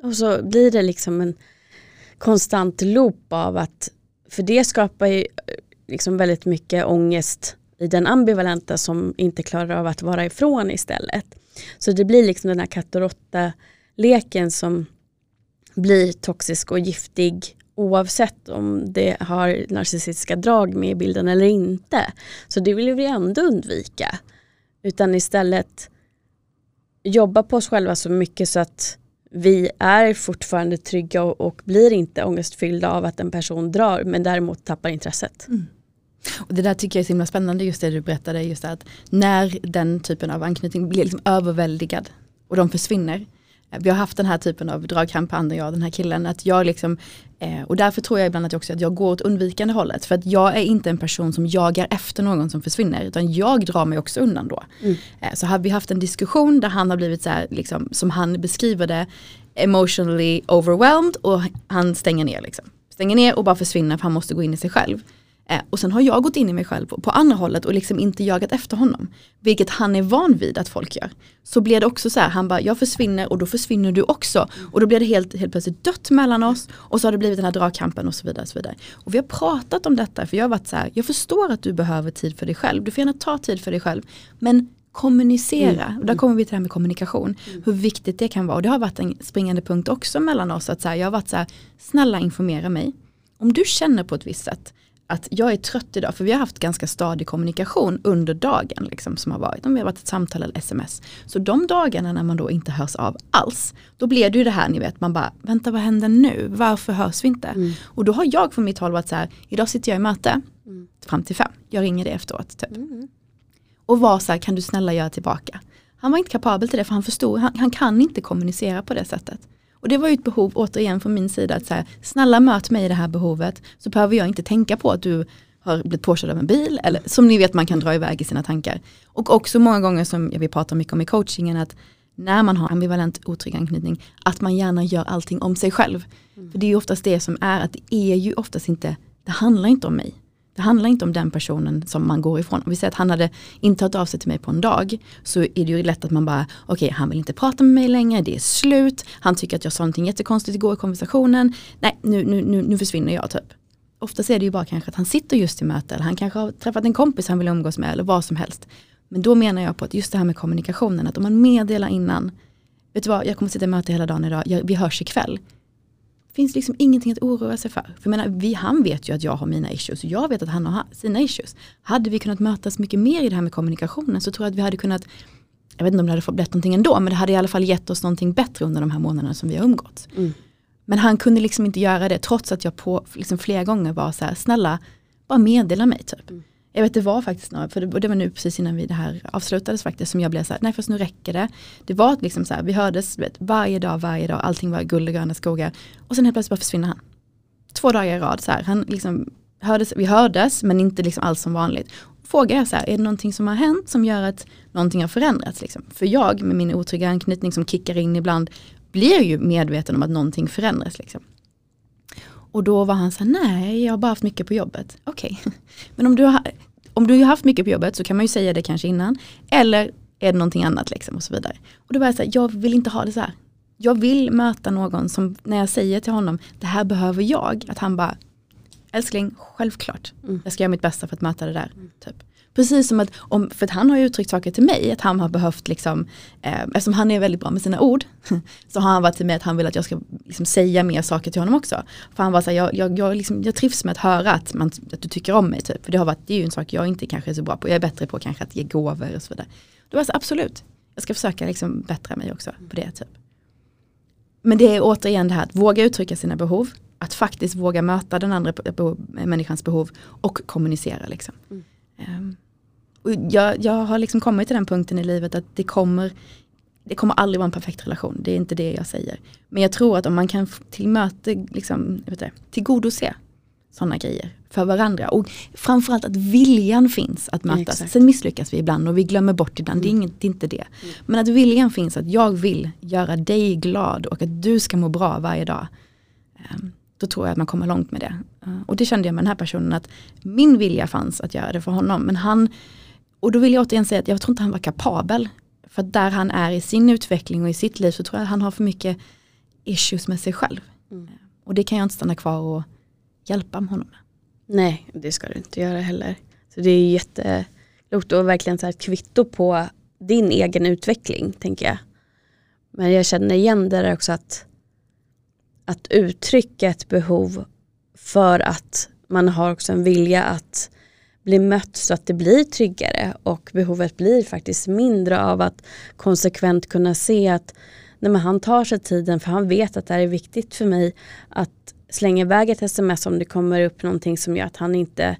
Och så blir det liksom en konstant loop av att, för det skapar ju eh, liksom väldigt mycket ångest i den ambivalenta som inte klarar av att vara ifrån istället. Så det blir liksom den här katt och råtta leken som blir toxisk och giftig oavsett om det har narcissistiska drag med i bilden eller inte. Så det vill vi ändå undvika. Utan istället jobba på oss själva så mycket så att vi är fortfarande trygga och, och blir inte ångestfyllda av att en person drar men däremot tappar intresset. Mm. Och det där tycker jag är så himla spännande just det du berättade, just att när den typen av anknytning blir liksom överväldigad och de försvinner. Vi har haft den här typen av dragkramp på andra, jag den här killen. Att jag liksom, eh, och därför tror jag ibland att, också att jag går åt undvikande hållet. För att jag är inte en person som jagar efter någon som försvinner. Utan jag drar mig också undan då. Mm. Eh, så har vi haft en diskussion där han har blivit så här, liksom, som han beskriver det, emotionally overwhelmed och han stänger ner. Liksom. Stänger ner och bara försvinner för han måste gå in i sig själv. Eh, och sen har jag gått in i mig själv på, på, andra hållet och liksom inte jagat efter honom. Vilket han är van vid att folk gör. Så blir det också så här, han bara, jag försvinner och då försvinner du också. Och då blir det helt, helt plötsligt dött mellan oss och så har det blivit den här dragkampen och så vidare. Och, så vidare. och vi har pratat om detta för jag har varit så här, jag förstår att du behöver tid för dig själv. Du får gärna ta tid för dig själv. Men kommunicera, mm. och där kommer vi till det här med kommunikation. Mm. Hur viktigt det kan vara. Och det har varit en springande punkt också mellan oss. Att så här, jag har varit så här, snälla informera mig. Om du känner på ett visst sätt att jag är trött idag, för vi har haft ganska stadig kommunikation under dagen liksom, som har varit. Om vi har varit ett samtal eller sms. Så de dagarna när man då inte hörs av alls, då blir det ju det här ni vet, man bara, vänta vad händer nu? Varför hörs vi inte? Mm. Och då har jag från mitt håll varit så här, idag sitter jag i möte mm. fram till fem, jag ringer det efteråt. Typ. Mm. Och var så här, kan du snälla göra tillbaka? Han var inte kapabel till det för han förstod, han, han kan inte kommunicera på det sättet. Och det var ju ett behov återigen från min sida att så här, snälla möt mig i det här behovet så behöver jag inte tänka på att du har blivit påkörd av en bil eller som ni vet man kan dra iväg i sina tankar. Och också många gånger som vi pratar mycket om i coachingen att när man har ambivalent otrygg anknytning att man gärna gör allting om sig själv. Mm. För det är ju oftast det som är att det är ju oftast inte, det handlar inte om mig. Det handlar inte om den personen som man går ifrån. Om vi säger att han hade inte hört av sig till mig på en dag så är det ju lätt att man bara, okej okay, han vill inte prata med mig längre, det är slut, han tycker att jag sa någonting jättekonstigt igår i konversationen, nej nu, nu, nu, nu försvinner jag typ. Oftast är det ju bara kanske att han sitter just i möte eller han kanske har träffat en kompis han vill umgås med eller vad som helst. Men då menar jag på att just det här med kommunikationen, att om man meddelar innan, vet du vad, jag kommer sitta i möte hela dagen idag, jag, vi hörs ikväll finns liksom ingenting att oroa sig för. För menar, vi, han vet ju att jag har mina issues, jag vet att han har sina issues. Hade vi kunnat mötas mycket mer i det här med kommunikationen så tror jag att vi hade kunnat, jag vet inte om det hade blivit någonting ändå, men det hade i alla fall gett oss någonting bättre under de här månaderna som vi har umgåtts. Mm. Men han kunde liksom inte göra det trots att jag på liksom flera gånger var så här, snälla, bara meddela mig typ. Mm. Jag vet det var faktiskt några, för det, det, var nu precis innan vi det här avslutades faktiskt som jag blev så här, nej fast nu räcker det. Det var liksom så här, vi hördes vet, varje dag, varje dag, allting var guld och gröna skogar. Och sen helt plötsligt bara försvinner han. Två dagar i rad så här, han liksom hördes, vi hördes men inte liksom alls som vanligt. Frågar jag så här, är det någonting som har hänt som gör att någonting har förändrats? Liksom? För jag med min otrygga anknytning som kickar in ibland blir ju medveten om att någonting förändras. Liksom. Och då var han så här, nej jag har bara haft mycket på jobbet. Okej, okay. men om du, har, om du har haft mycket på jobbet så kan man ju säga det kanske innan. Eller är det någonting annat liksom och så vidare. Och då var jag så här, jag vill inte ha det så här. Jag vill möta någon som när jag säger till honom, det här behöver jag, att han bara, älskling, självklart. Mm. Jag ska göra mitt bästa för att möta det där. Mm. Typ. Precis som att, om, för att han har uttryckt saker till mig, att han har behövt liksom, eh, eftersom han är väldigt bra med sina ord, så har han varit till mig att han vill att jag ska liksom, säga mer saker till honom också. För han var så här, jag, jag, jag, liksom, jag trivs med att höra att, man, att du tycker om mig typ. För det har varit, det är ju en sak jag inte kanske är så bra på, jag är bättre på kanske att ge gåvor och så vidare. Då var jag så absolut, jag ska försöka liksom bättra mig också på det typ. Men det är återigen det här att våga uttrycka sina behov, att faktiskt våga möta den andra människans behov och kommunicera. Liksom. Mm. Um, jag, jag har liksom kommit till den punkten i livet att det kommer, det kommer aldrig vara en perfekt relation. Det är inte det jag säger. Men jag tror att om man kan tillmöte, liksom, vet det, tillgodose sådana grejer för varandra. Och framförallt att viljan finns att mötas. Exakt. Sen misslyckas vi ibland och vi glömmer bort ibland, mm. det, är inget, det är inte det. Mm. Men att viljan finns att jag vill göra dig glad och att du ska må bra varje dag. Um, då tror jag att man kommer långt med det. Uh, och det kände jag med den här personen att min vilja fanns att göra det för honom. Men han och då vill jag återigen säga att jag tror inte han var kapabel. För där han är i sin utveckling och i sitt liv så tror jag att han har för mycket issues med sig själv. Mm. Och det kan jag inte stanna kvar och hjälpa honom med. Nej, det ska du inte göra heller. Så det är jätteklokt och verkligen så här ett kvitto på din egen utveckling, tänker jag. Men jag känner igen det också att, att uttrycka ett behov för att man har också en vilja att bli mött så att det blir tryggare och behovet blir faktiskt mindre av att konsekvent kunna se att nej men han tar sig tiden för han vet att det här är viktigt för mig att slänga iväg ett sms om det kommer upp någonting som gör att han inte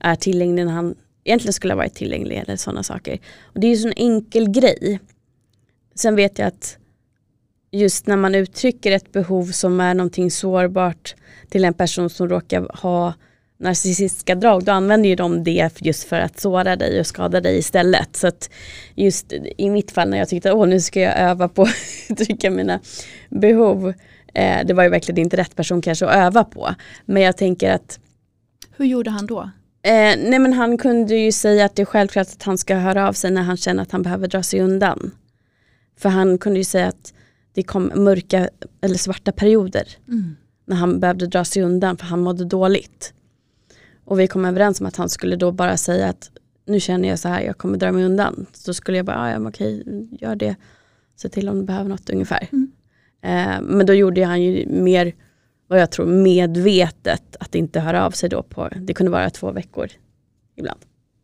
är tillgänglig när han egentligen skulle ha varit tillgänglig eller sådana saker. Och Det är ju en enkel grej. Sen vet jag att just när man uttrycker ett behov som är någonting sårbart till en person som råkar ha narcissistiska drag, då använder ju de det just för att såra dig och skada dig istället. Så att just i mitt fall när jag tyckte att nu ska jag öva på att uttrycka mina behov, eh, det var ju verkligen inte rätt person kanske att öva på. Men jag tänker att Hur gjorde han då? Eh, nej men han kunde ju säga att det är självklart att han ska höra av sig när han känner att han behöver dra sig undan. För han kunde ju säga att det kom mörka eller svarta perioder. Mm. När han behövde dra sig undan för han mådde dåligt. Och vi kom överens om att han skulle då bara säga att nu känner jag så här, jag kommer dra mig undan. Så skulle jag bara, ja okej, gör det. Se till om du behöver något ungefär. Mm. Eh, men då gjorde han ju mer, vad jag tror, medvetet att inte höra av sig då på, det kunde vara två veckor ibland.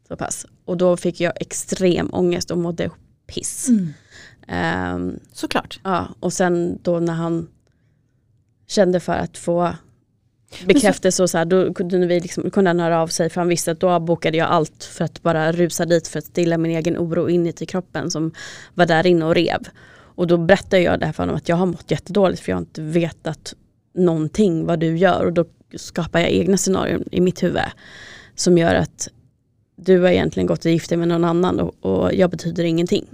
Så pass. Och då fick jag extrem ångest och mådde piss. Mm. Eh, Såklart. Ja, och sen då när han kände för att få bekräftelse och så här, då kunde, vi liksom, kunde han höra av sig för han visste att då bokade jag allt för att bara rusa dit för att stilla min egen oro inuti kroppen som var där inne och rev. Och då berättade jag det här för honom att jag har mått jättedåligt för jag har inte vetat någonting vad du gör och då skapar jag egna scenarion i mitt huvud som gör att du har egentligen gått och gift dig med någon annan och, och jag betyder ingenting.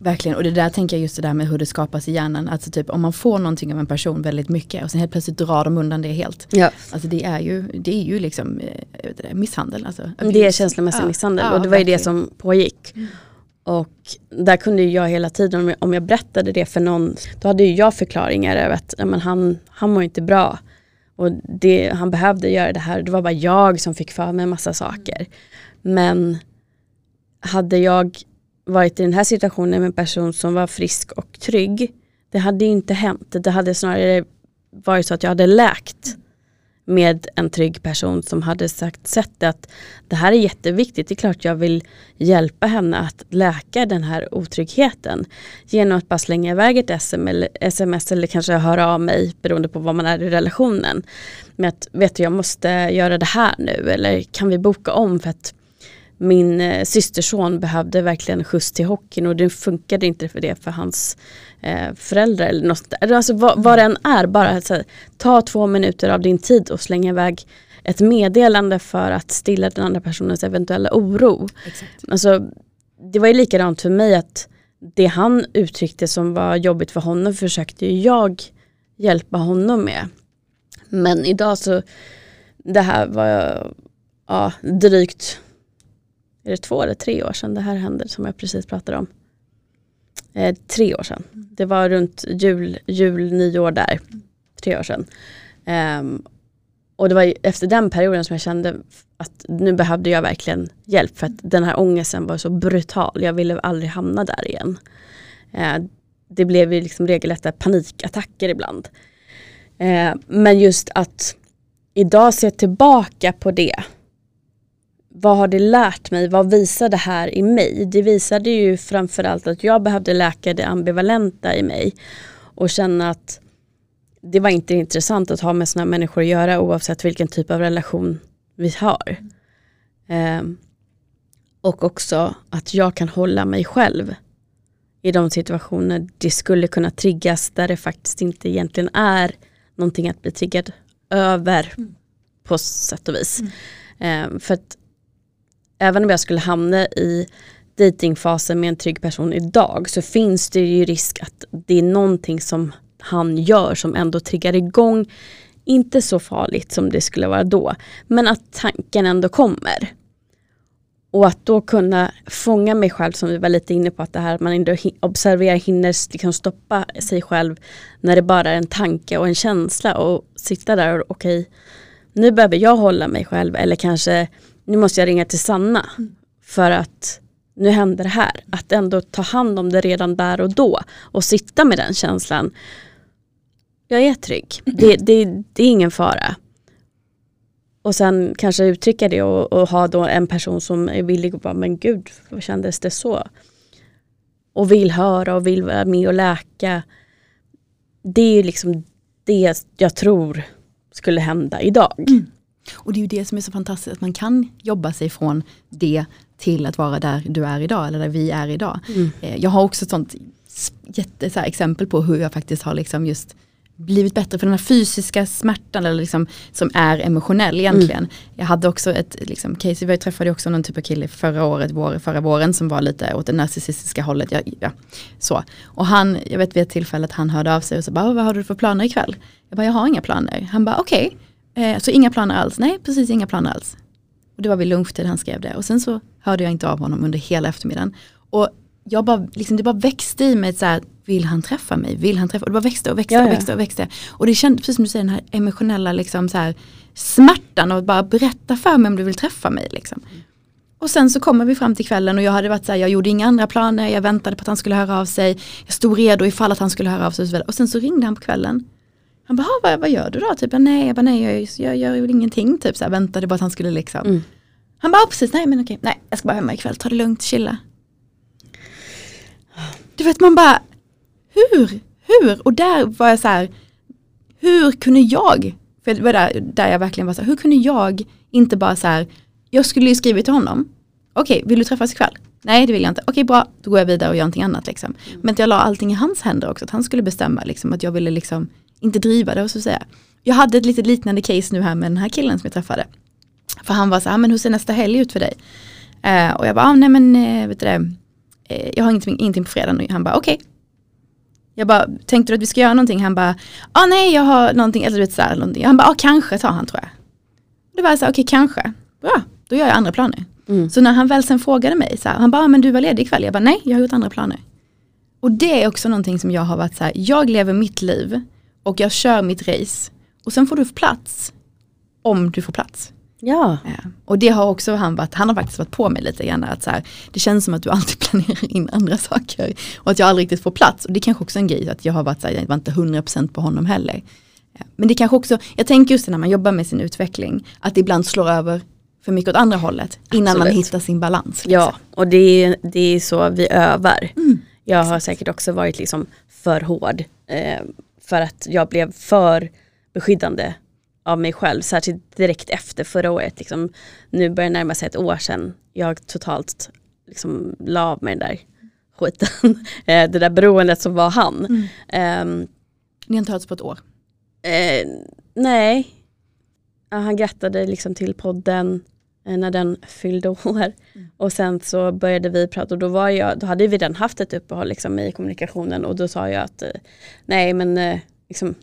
Verkligen, och det där tänker jag just det där med hur det skapas i hjärnan. Alltså typ om man får någonting av en person väldigt mycket och sen helt plötsligt drar de undan det helt. Ja. Alltså det är ju, det är ju liksom eh, det, misshandel. Alltså, det är känslomässig ja. misshandel ja, och det var ju det som pågick. Mm. Och där kunde jag hela tiden, om jag berättade det för någon, då hade jag förklaringar över att men han, han mår inte bra. Och det, han behövde göra det här, det var bara jag som fick för mig en massa saker. Men hade jag varit i den här situationen med en person som var frisk och trygg. Det hade inte hänt. Det hade snarare varit så att jag hade läkt med en trygg person som hade sagt, sett att det här är jätteviktigt. Det är klart jag vill hjälpa henne att läka den här otryggheten genom att bara slänga iväg ett sms eller kanske höra av mig beroende på vad man är i relationen. Med att vet du, jag måste göra det här nu eller kan vi boka om för att min eh, systerson behövde verkligen skjuts till hockeyn och det funkade inte för det för hans eh, föräldrar eller något där. Alltså vad, vad den är, bara alltså, ta två minuter av din tid och slänga iväg ett meddelande för att stilla den andra personens eventuella oro. Exakt. Alltså, det var ju likadant för mig att det han uttryckte som var jobbigt för honom försökte jag hjälpa honom med. Men idag så, det här var ja, drygt är det två eller tre år sedan det här hände som jag precis pratade om. Eh, tre år sedan. Det var runt jul, jul nyår där. Tre år sedan. Um, och det var efter den perioden som jag kände att nu behövde jag verkligen hjälp för att den här ångesten var så brutal. Jag ville aldrig hamna där igen. Eh, det blev ju liksom regelrätta panikattacker ibland. Eh, men just att idag se tillbaka på det. Vad har det lärt mig? Vad visar det här i mig? Det visade ju framförallt att jag behövde läka det ambivalenta i mig och känna att det var inte intressant att ha med sådana människor att göra oavsett vilken typ av relation vi har. Eh, och också att jag kan hålla mig själv i de situationer det skulle kunna triggas där det faktiskt inte egentligen är någonting att bli triggad över mm. på sätt och vis. Mm. Eh, för att även om jag skulle hamna i datingfasen med en trygg person idag så finns det ju risk att det är någonting som han gör som ändå triggar igång, inte så farligt som det skulle vara då, men att tanken ändå kommer. Och att då kunna fånga mig själv som vi var lite inne på att det här att man ändå observerar, hinner liksom stoppa sig själv när det bara är en tanke och en känsla och sitta där och okej okay, nu behöver jag hålla mig själv eller kanske nu måste jag ringa till Sanna mm. för att nu händer det här. Att ändå ta hand om det redan där och då och sitta med den känslan. Jag är trygg, det, det, det är ingen fara. Och sen kanske uttrycka det och, och, ha då en person som är villig att bara, men gud, vad kändes det så? Och vill höra och vill vara med och läka. Det är ju liksom det jag tror skulle hända idag. Mm. Och det är ju det som är så fantastiskt, att man kan jobba sig från det till att vara där du är idag, eller där vi är idag. Mm. Eh, jag har också ett sånt jätte, så exempel på hur jag faktiskt har liksom just blivit bättre för den här fysiska smärtan eller liksom, som är emotionell egentligen. Mm. Jag hade också ett liksom, case, vi träffade också någon typ av kille förra året, vår, förra våren som var lite åt det narcissistiska hållet. Ja, ja, så. Och han, jag vet vid ett tillfälle att han hörde av sig och sa, vad har du för planer ikväll? Jag bara, jag har inga planer. Han bara, okej, okay. Eh, så inga planer alls? Nej, precis inga planer alls. Och det var vid lunchtid han skrev det. Och sen så hörde jag inte av honom under hela eftermiddagen. Och jag bara, liksom, det bara växte i mig så här, vill han träffa mig? Vill han träffa? Och det bara växte och växte ja, och växte och växte. Och det kändes, precis som du säger, den här emotionella liksom, så här, smärtan och bara berätta för mig om du vill träffa mig. Liksom. Och sen så kommer vi fram till kvällen och jag hade varit så här, jag gjorde inga andra planer, jag väntade på att han skulle höra av sig. Jag stod redo ifall att han skulle höra av sig. Och, så och sen så ringde han på kvällen. Han bara, vad, vad gör du då? Typ, nej, jag bara, nej, jag, jag gör ingenting. Typ, så här, väntade på att han skulle liksom. Mm. Han bara, precis, nej men okej, nej, jag ska bara hemma ikväll, ta det lugnt, chilla. Du vet man bara, hur, hur? Och där var jag så här, hur kunde jag, för det var där, där jag verkligen var så här, hur kunde jag inte bara så här, jag skulle ju skrivit till honom, okej, vill du träffas ikväll? Nej det vill jag inte, okej bra, då går jag vidare och gör någonting annat liksom. Mm. Men jag la allting i hans händer också, att han skulle bestämma liksom, att jag ville liksom inte driva det och så säga. Jag hade ett lite liknande case nu här med den här killen som jag träffade. För han var så här, ah, men hur ser nästa helg ut för dig? Uh, och jag bara, ah, nej men uh, vet du det, uh, jag har ingenting, ingenting på fredag nu. Han bara, okej, okay, jag bara, tänkte du att vi ska göra någonting? Han bara, ah nej jag har någonting, eller vet så här, någonting. Han bara, ah, kanske sa han tror jag. Det var så okej okay, kanske, bra, då gör jag andra planer. Mm. Så när han väl sen frågade mig, så här, han bara, ah, men du var ledig ikväll? Jag bara, nej jag har gjort andra planer. Och det är också någonting som jag har varit så här, jag lever mitt liv och jag kör mitt race. Och sen får du plats om du får plats. Ja. ja. Och det har också han varit, han har faktiskt varit på mig lite grann att så här, det känns som att du alltid planerar in andra saker. Och att jag aldrig riktigt får plats. Och det är kanske också en grej att jag har varit så här, jag var inte 100% på honom heller. Ja. Men det kanske också, jag tänker just när man jobbar med sin utveckling, att det ibland slår över för mycket åt andra hållet innan Absolut. man hittar sin balans. Liksom. Ja, och det är, det är så vi övar. Mm. Jag har säkert också varit liksom för hård. Eh, för att jag blev för beskyddande av mig själv, särskilt direkt efter förra året. Liksom, nu börjar det närma sig ett år sedan jag totalt liksom, la av med den där skiten. Eh, det där beroendet som var han. Mm. Um, Ni har inte hörts på ett år? Eh, nej. Ja, han grattade liksom till podden när den fyllde år. Mm. Och sen så började vi prata och då, var jag, då hade vi redan haft ett uppehåll liksom i kommunikationen och då sa jag att eh, nej men eh, liksom,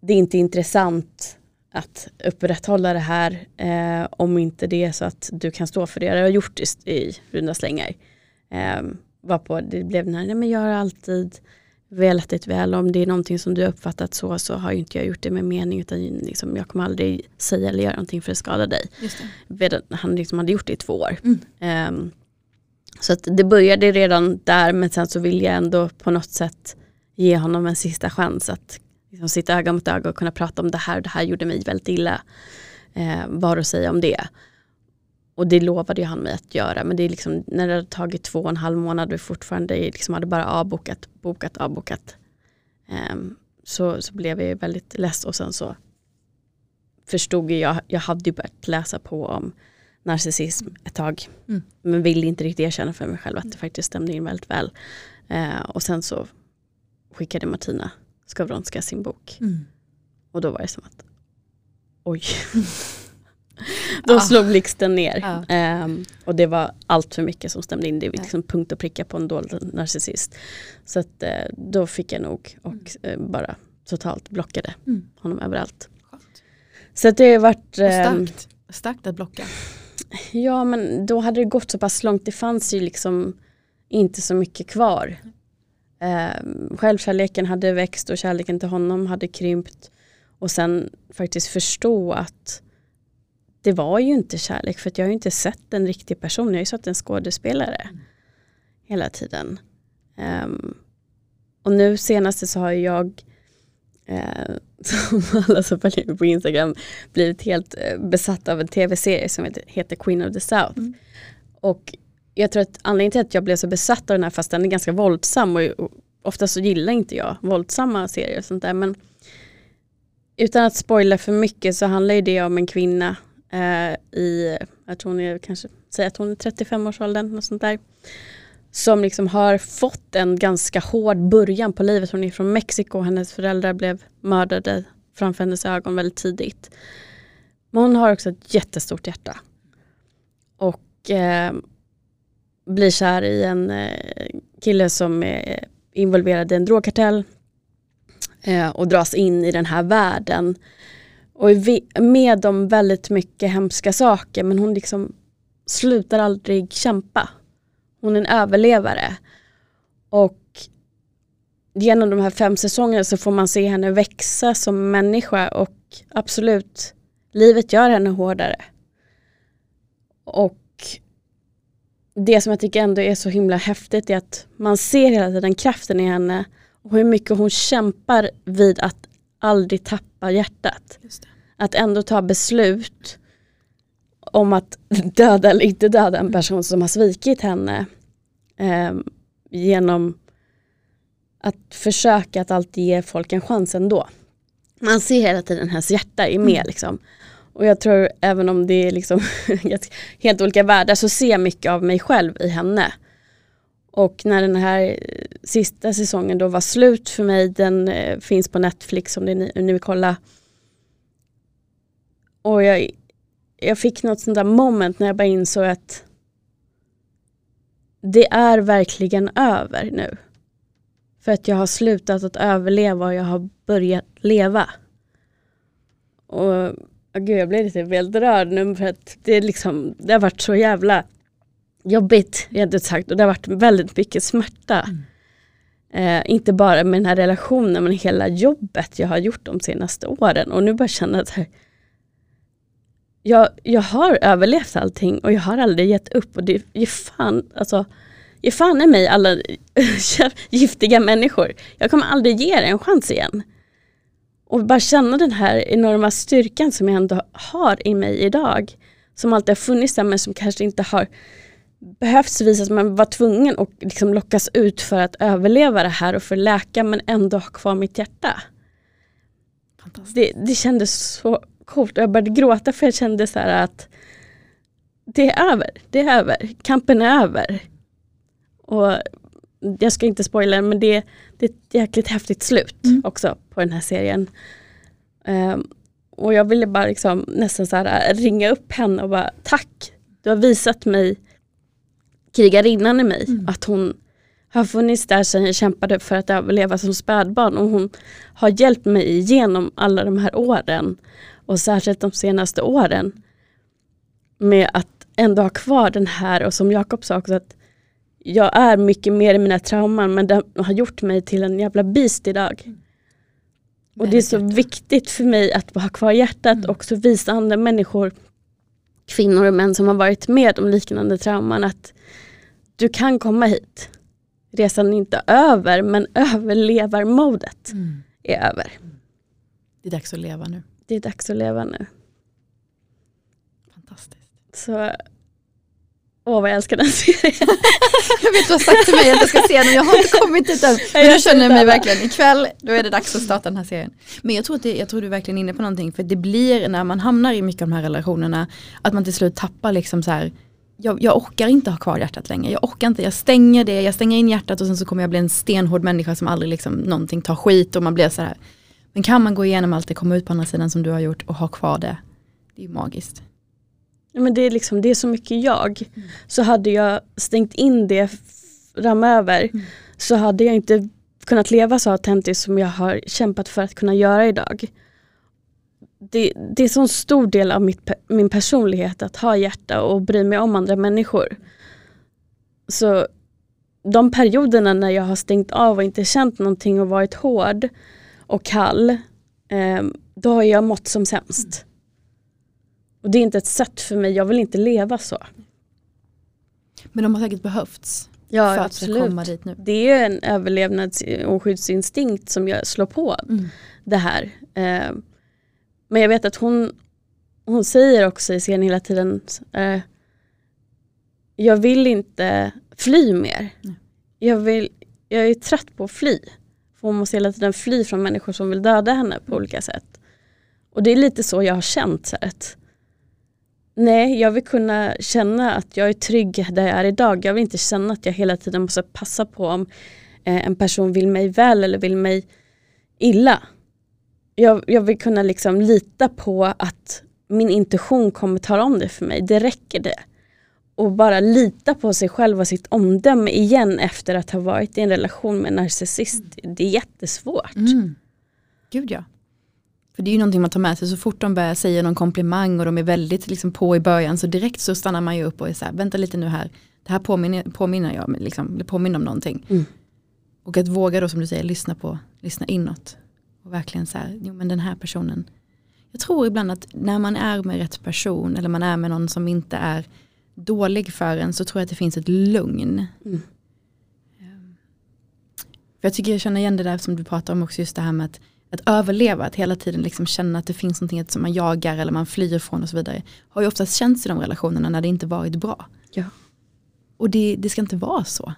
det är inte intressant att upprätthålla det här eh, om inte det är så att du kan stå för det. Jag har gjort det i runda slängar. Eh, var på, det blev den här, nej men jag har alltid velat väl. Om det är någonting som du har uppfattat så, så har inte jag gjort det med mening. Utan liksom, jag kommer aldrig säga eller göra någonting för att skada dig. Han liksom hade gjort det i två år. Mm. Um, så att det började redan där men sen så vill jag ändå på något sätt ge honom en sista chans att liksom sitta öga mot öga och kunna prata om det här. Det här gjorde mig väldigt illa. Eh, vad att säga om det? Och det lovade han mig att göra. Men det är liksom, när det hade tagit två och en halv månad och fortfarande liksom hade bara avbokat, bokat, avbokat. Eh, så, så blev jag väldigt less och sen så förstod jag, jag hade ju börjat läsa på om narcissism ett tag. Mm. Men ville inte riktigt erkänna för mig själv att det faktiskt stämde in väldigt väl. Eh, och sen så skickade Martina Skowronska sin bok. Mm. Och då var det som att oj. då ah. slog blixten ner. Um, och det var allt för mycket som stämde in. Det var liksom punkt och pricka på en dold narcissist. Så att, uh, då fick jag nog och uh, bara totalt blockade mm. honom överallt. Skönt. Så att det har varit... Um, starkt. starkt att blocka. Ja men då hade det gått så pass långt. Det fanns ju liksom inte så mycket kvar. Eh, självkärleken hade växt och kärleken till honom hade krympt. Och sen faktiskt förstå att det var ju inte kärlek för jag har ju inte sett en riktig person. Jag har ju sett en skådespelare mm. hela tiden. Um, och nu senaste så har jag eh, som alla som följer mig på Instagram blivit helt eh, besatt av en tv-serie som heter Queen of the South. Mm. Och jag tror att anledningen till att jag blev så besatt av den här fast den är ganska våldsam och, och ofta så gillar inte jag våldsamma serier och sånt där men utan att spoila för mycket så handlar det om en kvinna eh, i, jag tror hon är kanske, säg att hon är 35-årsåldern något sånt där. Som liksom har fått en ganska hård början på livet. Hon är från Mexiko och hennes föräldrar blev mördade framför hennes ögon väldigt tidigt. Men hon har också ett jättestort hjärta. Och eh, blir kär i en eh, kille som är involverad i en drogkartell eh, och dras in i den här världen. Och är med om väldigt mycket hemska saker men hon liksom slutar aldrig kämpa. Hon är en överlevare. Och genom de här fem säsongerna så får man se henne växa som människa och absolut, livet gör henne hårdare. Och det som jag tycker ändå är så himla häftigt är att man ser hela tiden kraften i henne och hur mycket hon kämpar vid att aldrig tappa hjärtat. Att ändå ta beslut om att döda eller inte döda en person som har svikit henne eh, genom att försöka att alltid ge folk en chans ändå. Man ser hela tiden hennes hjärta är med. Mm. Liksom. Och jag tror även om det är liksom helt olika världar så ser jag mycket av mig själv i henne. Och när den här sista säsongen då var slut för mig, den eh, finns på Netflix om ni, ni vill kolla. Och jag, jag fick något sånt där moment när jag bara insåg att det är verkligen över nu. För att jag har slutat att överleva och jag har börjat leva. Och gud, jag blir lite väldigt rörd nu för att det, liksom, det har varit så jävla jobbigt rent ut sagt och det har varit väldigt mycket smärta. Mm. Eh, inte bara med den här relationen men hela jobbet jag har gjort de senaste åren och nu bara känna att jag, jag har överlevt allting och jag har aldrig gett upp och det är fan, alltså, ge fan i mig alla giftiga människor. Jag kommer aldrig ge er en chans igen. Och bara känna den här enorma styrkan som jag ändå har i mig idag. Som alltid har funnits där men som kanske inte har behövts visas. Man var tvungen att liksom lockas ut för att överleva det här och för läka men ändå ha kvar mitt hjärta. Det, det kändes så coolt och jag började gråta för jag kände så att det är över, det är över, kampen är över. Och jag ska inte spoila men det, det är ett jäkligt häftigt slut mm. också på den här serien. Um, och jag ville bara liksom nästan så här, ringa upp henne och bara tack, du har visat mig krigarinnan i mig, mm. att hon har funnits där sedan jag kämpade för att överleva som spädbarn och hon har hjälpt mig igenom alla de här åren och särskilt de senaste åren med att ändå ha kvar den här och som Jakob sa också att jag är mycket mer i mina trauman men det har gjort mig till en jävla beast idag. Och det är så viktigt för mig att ha kvar hjärtat mm. och också visa andra människor, kvinnor och män som har varit med om liknande trauman att du kan komma hit. Resan är inte över men överlevarmodet mm. är över. Det är dags att leva nu. Det är dags att leva nu. Fantastiskt. Så Åh vad jag älskar den serien. jag vet du har sagt till mig att jag ska se den jag har inte kommit dit än. Men jag känner mig verkligen ikväll, då är det dags att starta den här serien. Men jag tror, att det, jag tror du är verkligen inne på någonting. För det blir när man hamnar i mycket av de här relationerna, att man till slut tappar liksom så här, jag, jag orkar inte ha kvar hjärtat längre. Jag orkar inte, jag stänger det, jag stänger in hjärtat och sen så kommer jag bli en stenhård människa som aldrig liksom någonting tar skit och man blir så här. Men kan man gå igenom allt det, komma ut på andra sidan som du har gjort och ha kvar det, det är ju magiskt. Men det, är liksom, det är så mycket jag. Mm. Så hade jag stängt in det framöver mm. så hade jag inte kunnat leva så autentiskt som jag har kämpat för att kunna göra idag. Det, det är så stor del av mitt, min personlighet att ha hjärta och bry mig om andra människor. Så de perioderna när jag har stängt av och inte känt någonting och varit hård och kall, eh, då har jag mått som sämst. Och det är inte ett sätt för mig, jag vill inte leva så. Men de har säkert behövts ja, för absolut. att komma dit nu. Det är en överlevnads och skyddsinstinkt som jag slår på mm. det här. Eh, men jag vet att hon, hon säger också i serien hela tiden, eh, jag vill inte fly mer. Jag, vill, jag är trött på att fly. För hon måste hela tiden fly från människor som vill döda henne på olika sätt. Och det är lite så jag har känt. Så att, Nej, jag vill kunna känna att jag är trygg där jag är idag. Jag vill inte känna att jag hela tiden måste passa på om eh, en person vill mig väl eller vill mig illa. Jag, jag vill kunna liksom lita på att min intuition kommer tala om det för mig. Det räcker det. Och bara lita på sig själv och sitt omdöme igen efter att ha varit i en relation med en narcissist. Det är jättesvårt. Mm. Gud ja. För det är ju någonting man tar med sig så fort de börjar säga någon komplimang och de är väldigt liksom på i början så direkt så stannar man ju upp och är så här, vänta lite nu här, det här påminner, påminner jag, liksom, det påminner om någonting. Mm. Och att våga då som du säger lyssna på, lyssna inåt. Och verkligen så här, jo men den här personen. Jag tror ibland att när man är med rätt person eller man är med någon som inte är dålig för en så tror jag att det finns ett lugn. Mm. Ehm, för jag tycker jag känner igen det där som du pratar om också just det här med att att överleva, att hela tiden liksom känna att det finns någonting som man jagar eller man flyr från och så vidare. Har ju oftast känts i de relationerna när det inte varit bra. Ja. Och det, det ska inte vara så.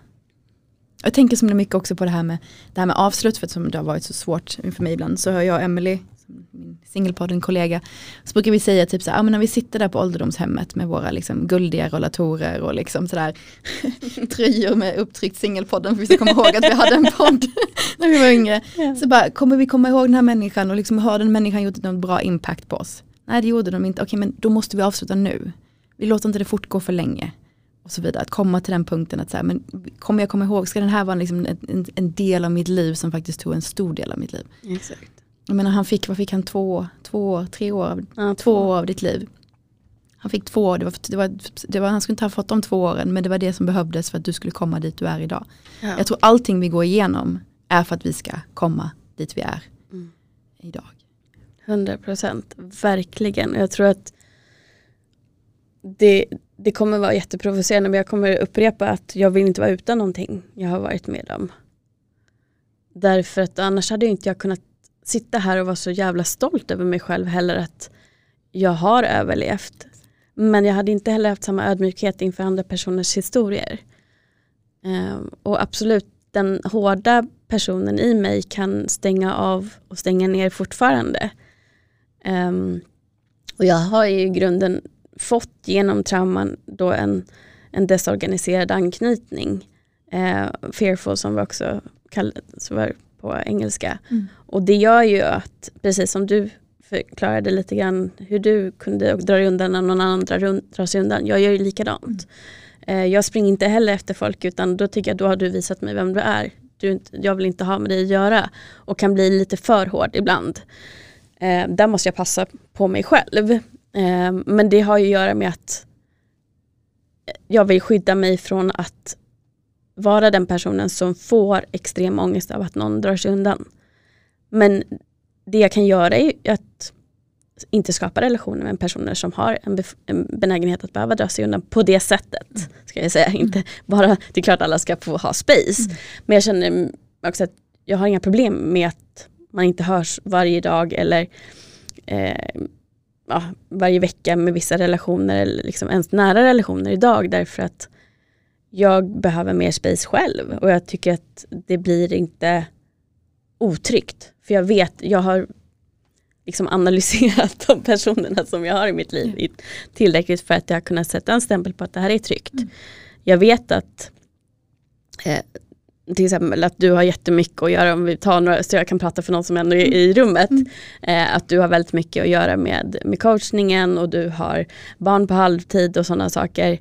Jag tänker så mycket också på det här med, det här med avslut, för att som det har varit så svårt för mig ibland. Så har jag och Emily min singelpodden kollega, så brukar vi säga typ så här, ah, men när vi sitter där på ålderdomshemmet med våra liksom guldiga rollatorer och liksom sådär tröjor med upptryckt singelpodden för vi ska komma ihåg att vi hade en podd när vi var yngre. Yeah. Så bara, kommer vi komma ihåg den här människan och liksom har den människan gjort någon bra impact på oss? Nej det gjorde de inte, okej men då måste vi avsluta nu. Vi låter inte det fortgå för länge. Och så vidare, att komma till den punkten att så här, men kommer jag komma ihåg, ska den här vara liksom en, en, del av mitt liv som faktiskt tog en stor del av mitt liv. Exakt. Jag menar han fick, vad fick han, två, två tre år, av, ja, två år av ditt liv. Han fick två år, det var, det var, det var, han skulle inte ha fått de två åren men det var det som behövdes för att du skulle komma dit du är idag. Ja. Jag tror allting vi går igenom är för att vi ska komma dit vi är mm. idag. 100 procent, verkligen. Jag tror att det, det kommer vara jätteprovocerande men jag kommer upprepa att jag vill inte vara utan någonting jag har varit med om. Därför att annars hade inte jag kunnat sitta här och vara så jävla stolt över mig själv heller att jag har överlevt. Men jag hade inte heller haft samma ödmjukhet inför andra personers historier. Ehm, och absolut, den hårda personen i mig kan stänga av och stänga ner fortfarande. Um, och jag har ju i grunden fått genom trauman då en, en desorganiserad anknytning. Uh, fearful som vi också kallade på engelska. Mm. Och det gör ju att, precis som du förklarade lite grann hur du kunde dra dig undan när någon annan drar, drar sig undan. Jag gör ju likadant. Mm. jag springer inte heller efter folk utan då tycker jag då har du visat mig vem du är. Du, jag vill inte ha med dig att göra och kan bli lite för hård ibland. Eh, där måste jag passa på mig själv. Eh, men det har ju att göra med att jag vill skydda mig från att vara den personen som får extrem ångest av att någon drar sig undan. Men det jag kan göra är att inte skapa relationer med personer som har en, en, benägenhet att behöva dra sig undan på det sättet. Ska jag säga. Inte bara, det är klart alla ska få ha space. Mm. Men jag känner också att jag har inga problem med att man inte hörs varje dag eller eh, ja, varje vecka med vissa relationer eller liksom ens nära relationer idag därför att jag behöver mer space själv och jag tycker att det blir inte otryggt. För jag vet, jag har liksom analyserat de personerna som jag har i mitt liv tillräckligt för att jag har kunnat sätta en stämpel på att det här är tryggt. Mm. Jag vet att eh, till exempel att du har jättemycket att göra, om vi tar några, så jag kan prata för någon som ändå är i rummet, mm. eh, att du har väldigt mycket att göra med, med coachningen och du har barn på halvtid och sådana saker.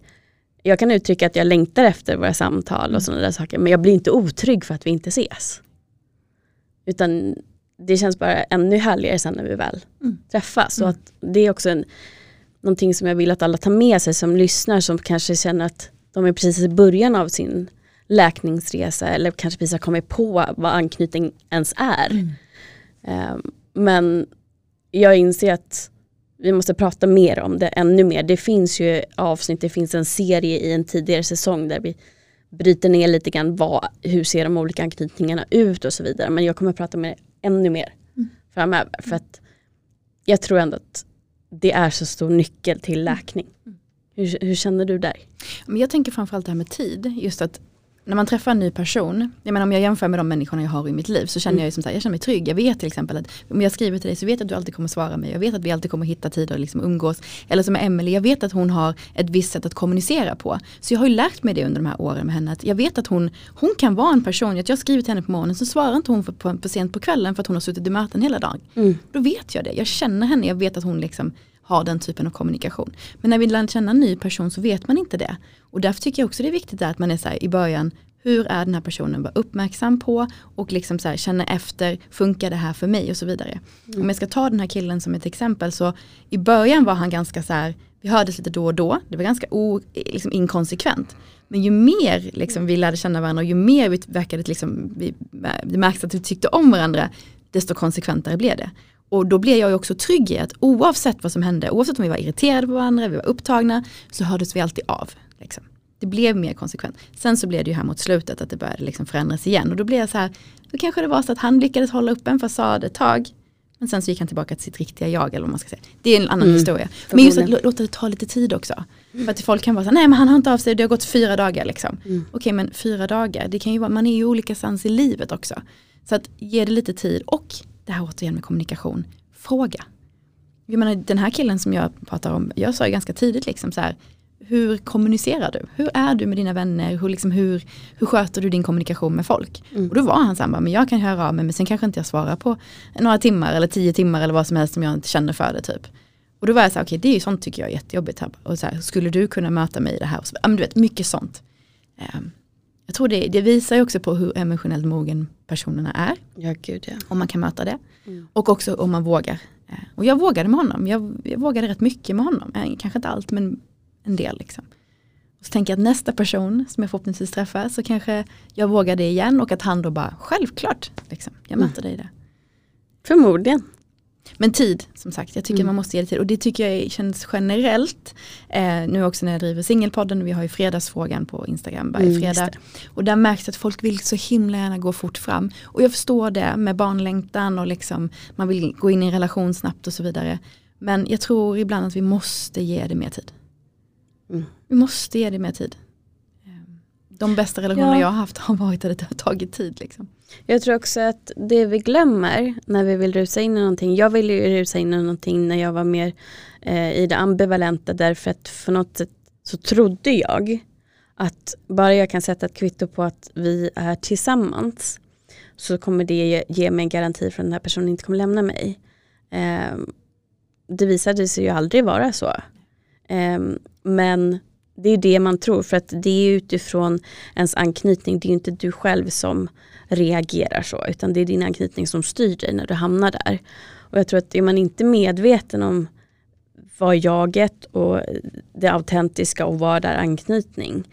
Jag kan uttrycka att jag längtar efter våra samtal mm. och sådana där saker, men jag blir inte otrygg för att vi inte ses. Utan det känns bara ännu härligare sen när vi väl mm. träffas. Mm. att det är också en, någonting som jag vill att alla tar med sig som lyssnar som kanske känner att de är precis i början av sin läkningsresa eller kanske precis har kommit på vad anknytning ens är. Mm. Um, men jag inser att vi måste prata mer om det ännu mer. Det finns ju avsnitt, det finns en serie i en tidigare säsong där vi bryter ner lite grann vad, hur ser de olika anknytningarna ut och så vidare. Men jag kommer prata med ännu mer mm. framöver. För att jag tror ändå att det är så stor nyckel till mm. läkning. Hur, hur, känner du där? Jag tänker framförallt det här med tid. Just att när man träffar en ny person, jag menar om jag jämför med de människorna jag har i mitt liv så känner mm. jag som så här, jag känner mig trygg. Jag vet till exempel att om jag skriver till dig så vet jag att du alltid kommer svara mig. Jag vet att vi alltid kommer hitta tid att liksom umgås. Eller som med Emelie, jag vet att hon har ett visst sätt att kommunicera på. Så jag har ju lärt mig det under de här åren med henne. Att jag vet att hon, hon kan vara en person, att jag skriver till henne på morgonen så svarar inte hon för, på, på sent på kvällen för att hon har suttit i möten hela dagen. Mm. Då vet jag det, jag känner henne, jag vet att hon liksom har den typen av kommunikation. Men när vi lär känna en ny person så vet man inte det. Och därför tycker jag också det är viktigt att man är så här, i början, hur är den här personen, var uppmärksam på och liksom så här, känna efter, funkar det här för mig och så vidare. Mm. Om jag ska ta den här killen som ett exempel så i början var han ganska så här, vi hördes lite då och då, det var ganska o, liksom inkonsekvent. Men ju mer liksom, vi lärde känna varandra och ju mer vi verkade, liksom, vi, det märktes att vi tyckte om varandra, desto konsekventare blev det. Och då blev jag ju också trygg i att oavsett vad som hände, oavsett om vi var irriterade på varandra, vi var upptagna, så hördes vi alltid av. Liksom. Det blev mer konsekvent. Sen så blev det ju här mot slutet att det började liksom förändras igen. Och då blev jag så här, då kanske det var så att han lyckades hålla upp en fasad ett tag. Men sen så gick han tillbaka till sitt riktiga jag eller vad man ska säga. Det är en annan mm. historia. Men just att låta det ta lite tid också. Mm. För att folk kan vara så nej men han har inte av sig, det har gått fyra dagar liksom. Mm. Okej men fyra dagar, det kan ju vara, man är ju olika sans i livet också. Så att ge det lite tid och det här återigen med kommunikation, fråga. Jag menar den här killen som jag pratar om, jag sa ju ganska tidigt liksom så här, hur kommunicerar du? Hur är du med dina vänner? Hur, liksom, hur, hur sköter du din kommunikation med folk? Mm. Och då var han så men jag kan höra av mig men sen kanske inte jag svarar på några timmar eller tio timmar eller vad som helst som jag inte känner för det typ. Och då var jag så här, okej okay, det är ju sånt tycker jag är jättejobbigt. Här. Och så här, skulle du kunna möta mig i det här? Och så, ja, men du vet, mycket sånt. Um, jag tror det, det visar ju också på hur emotionellt mogen personerna är. Ja, gud, ja. Om man kan möta det. Mm. Och också om man vågar. Eh, och jag vågade med honom. Jag, jag vågade rätt mycket med honom. Eh, kanske inte allt men en del. Liksom. Och så tänker jag att nästa person som jag förhoppningsvis träffar så kanske jag vågar det igen och att han då bara självklart, liksom, jag möter mm. dig där. Förmodligen. Men tid, som sagt, jag tycker mm. man måste ge det tid. Och det tycker jag känns generellt. Eh, nu också när jag driver singelpodden, vi har ju fredagsfrågan på Instagram varje mm, fredag. Och där märks att folk vill så himla gärna gå fort fram. Och jag förstår det med barnlängtan och liksom man vill gå in i en relation snabbt och så vidare. Men jag tror ibland att vi måste ge det mer tid. Mm. Vi måste ge det mer tid. Ehm, de bästa relationerna ja. jag har haft har varit att det har tagit tid. Liksom. Jag tror också att det vi glömmer när vi vill rusa in i någonting. Jag ville ju rusa in i någonting när jag var mer eh, i det ambivalenta därför att för något sätt så trodde jag att bara jag kan sätta ett kvitto på att vi är tillsammans så kommer det ge, mig en garanti för att den här personen inte kommer lämna mig. Eh, det visade sig ju aldrig vara så. Eh, men det är det man tror för att det är utifrån ens anknytning. Det är inte du själv som reagerar så utan det är din anknytning som styr dig när du hamnar där. Och jag tror att är man inte medveten om vad jaget och det autentiska och vad är anknytning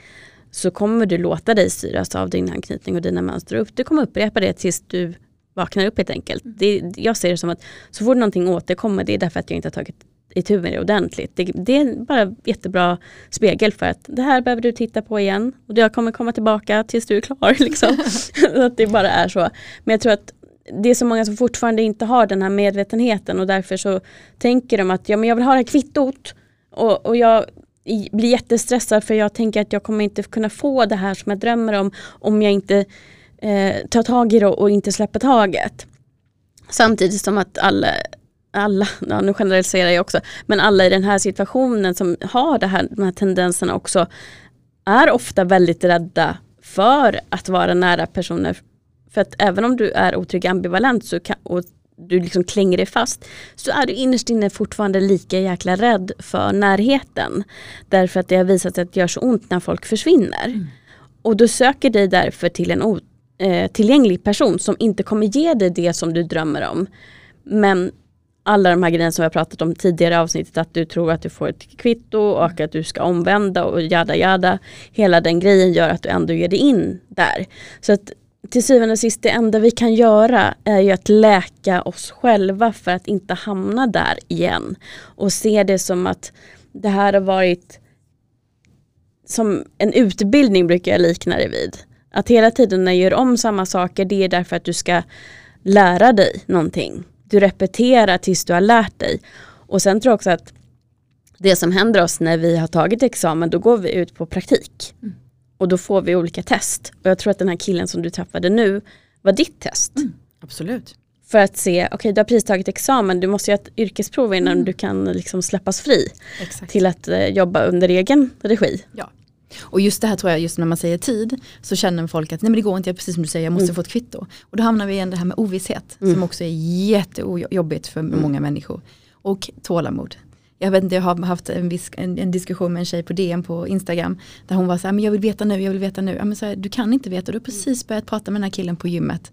så kommer du låta dig styras av din anknytning och dina mönster. Och du kommer upprepa det tills du vaknar upp helt enkelt. Det, jag ser det som att så fort någonting återkommer det är därför att jag inte har tagit itu med det ordentligt. Det, det är bara jättebra spegel för att det här behöver du titta på igen och jag kommer komma tillbaka tills du är klar. Liksom. att det bara är så. Men jag tror att det är så många som fortfarande inte har den här medvetenheten och därför så tänker de att ja, men jag vill ha det här kvittot och, och jag blir jättestressad för jag tänker att jag kommer inte kunna få det här som jag drömmer om om jag inte eh, tar tag i det och inte släpper taget. Samtidigt som att alla, alla, ja, nu generaliserar jag också, men alla i den här situationen som har det här, de här tendenserna också är ofta väldigt rädda för att vara nära personer. För att även om du är otrygg ambivalent så kan, och du liksom klänger dig fast så är du innerst inne fortfarande lika jäkla rädd för närheten. Därför att det har visat sig att det gör så ont när folk försvinner. Mm. Och du söker dig därför till en otillgänglig person som inte kommer ge dig det som du drömmer om. Men alla de här grejerna som vi har pratat om tidigare i avsnittet, att du tror att du får ett kvitto och att du ska omvända och jada jada. Hela den grejen gör att du ändå ger dig in där. Så att till syvende och sist, det enda vi kan göra är ju att läka oss själva för att inte hamna där igen. Och se det som att det här har varit som en utbildning brukar jag likna det vid. Att hela tiden när jag gör om samma saker, det är därför att du ska lära dig någonting. Du repeterar tills du har lärt dig. Och sen tror jag också att det som händer oss när vi har tagit examen, då går vi ut på praktik. Mm. Och då får vi olika test. Och jag tror att den här killen som du träffade nu var ditt test. Mm, absolut. För att se, okej okay, du har precis tagit examen, du måste göra ett yrkesprov innan mm. du kan liksom släppas fri. Exakt. Till att eh, jobba under egen regi. Ja. Och just det här tror jag, just när man säger tid så känner folk att nej men det går inte, precis som du säger, jag måste mm. få ett kvitto. Och då hamnar vi igen det här med ovisshet mm. som också är jättejobbigt för mm. många människor. Och tålamod jag vet inte, jag har haft en, viss, en, en, diskussion med en tjej på DM på Instagram. Där hon var så här, men jag vill veta nu, jag vill veta nu. Ja, men så här, du kan inte veta, du har precis börjat prata med den här killen på gymmet.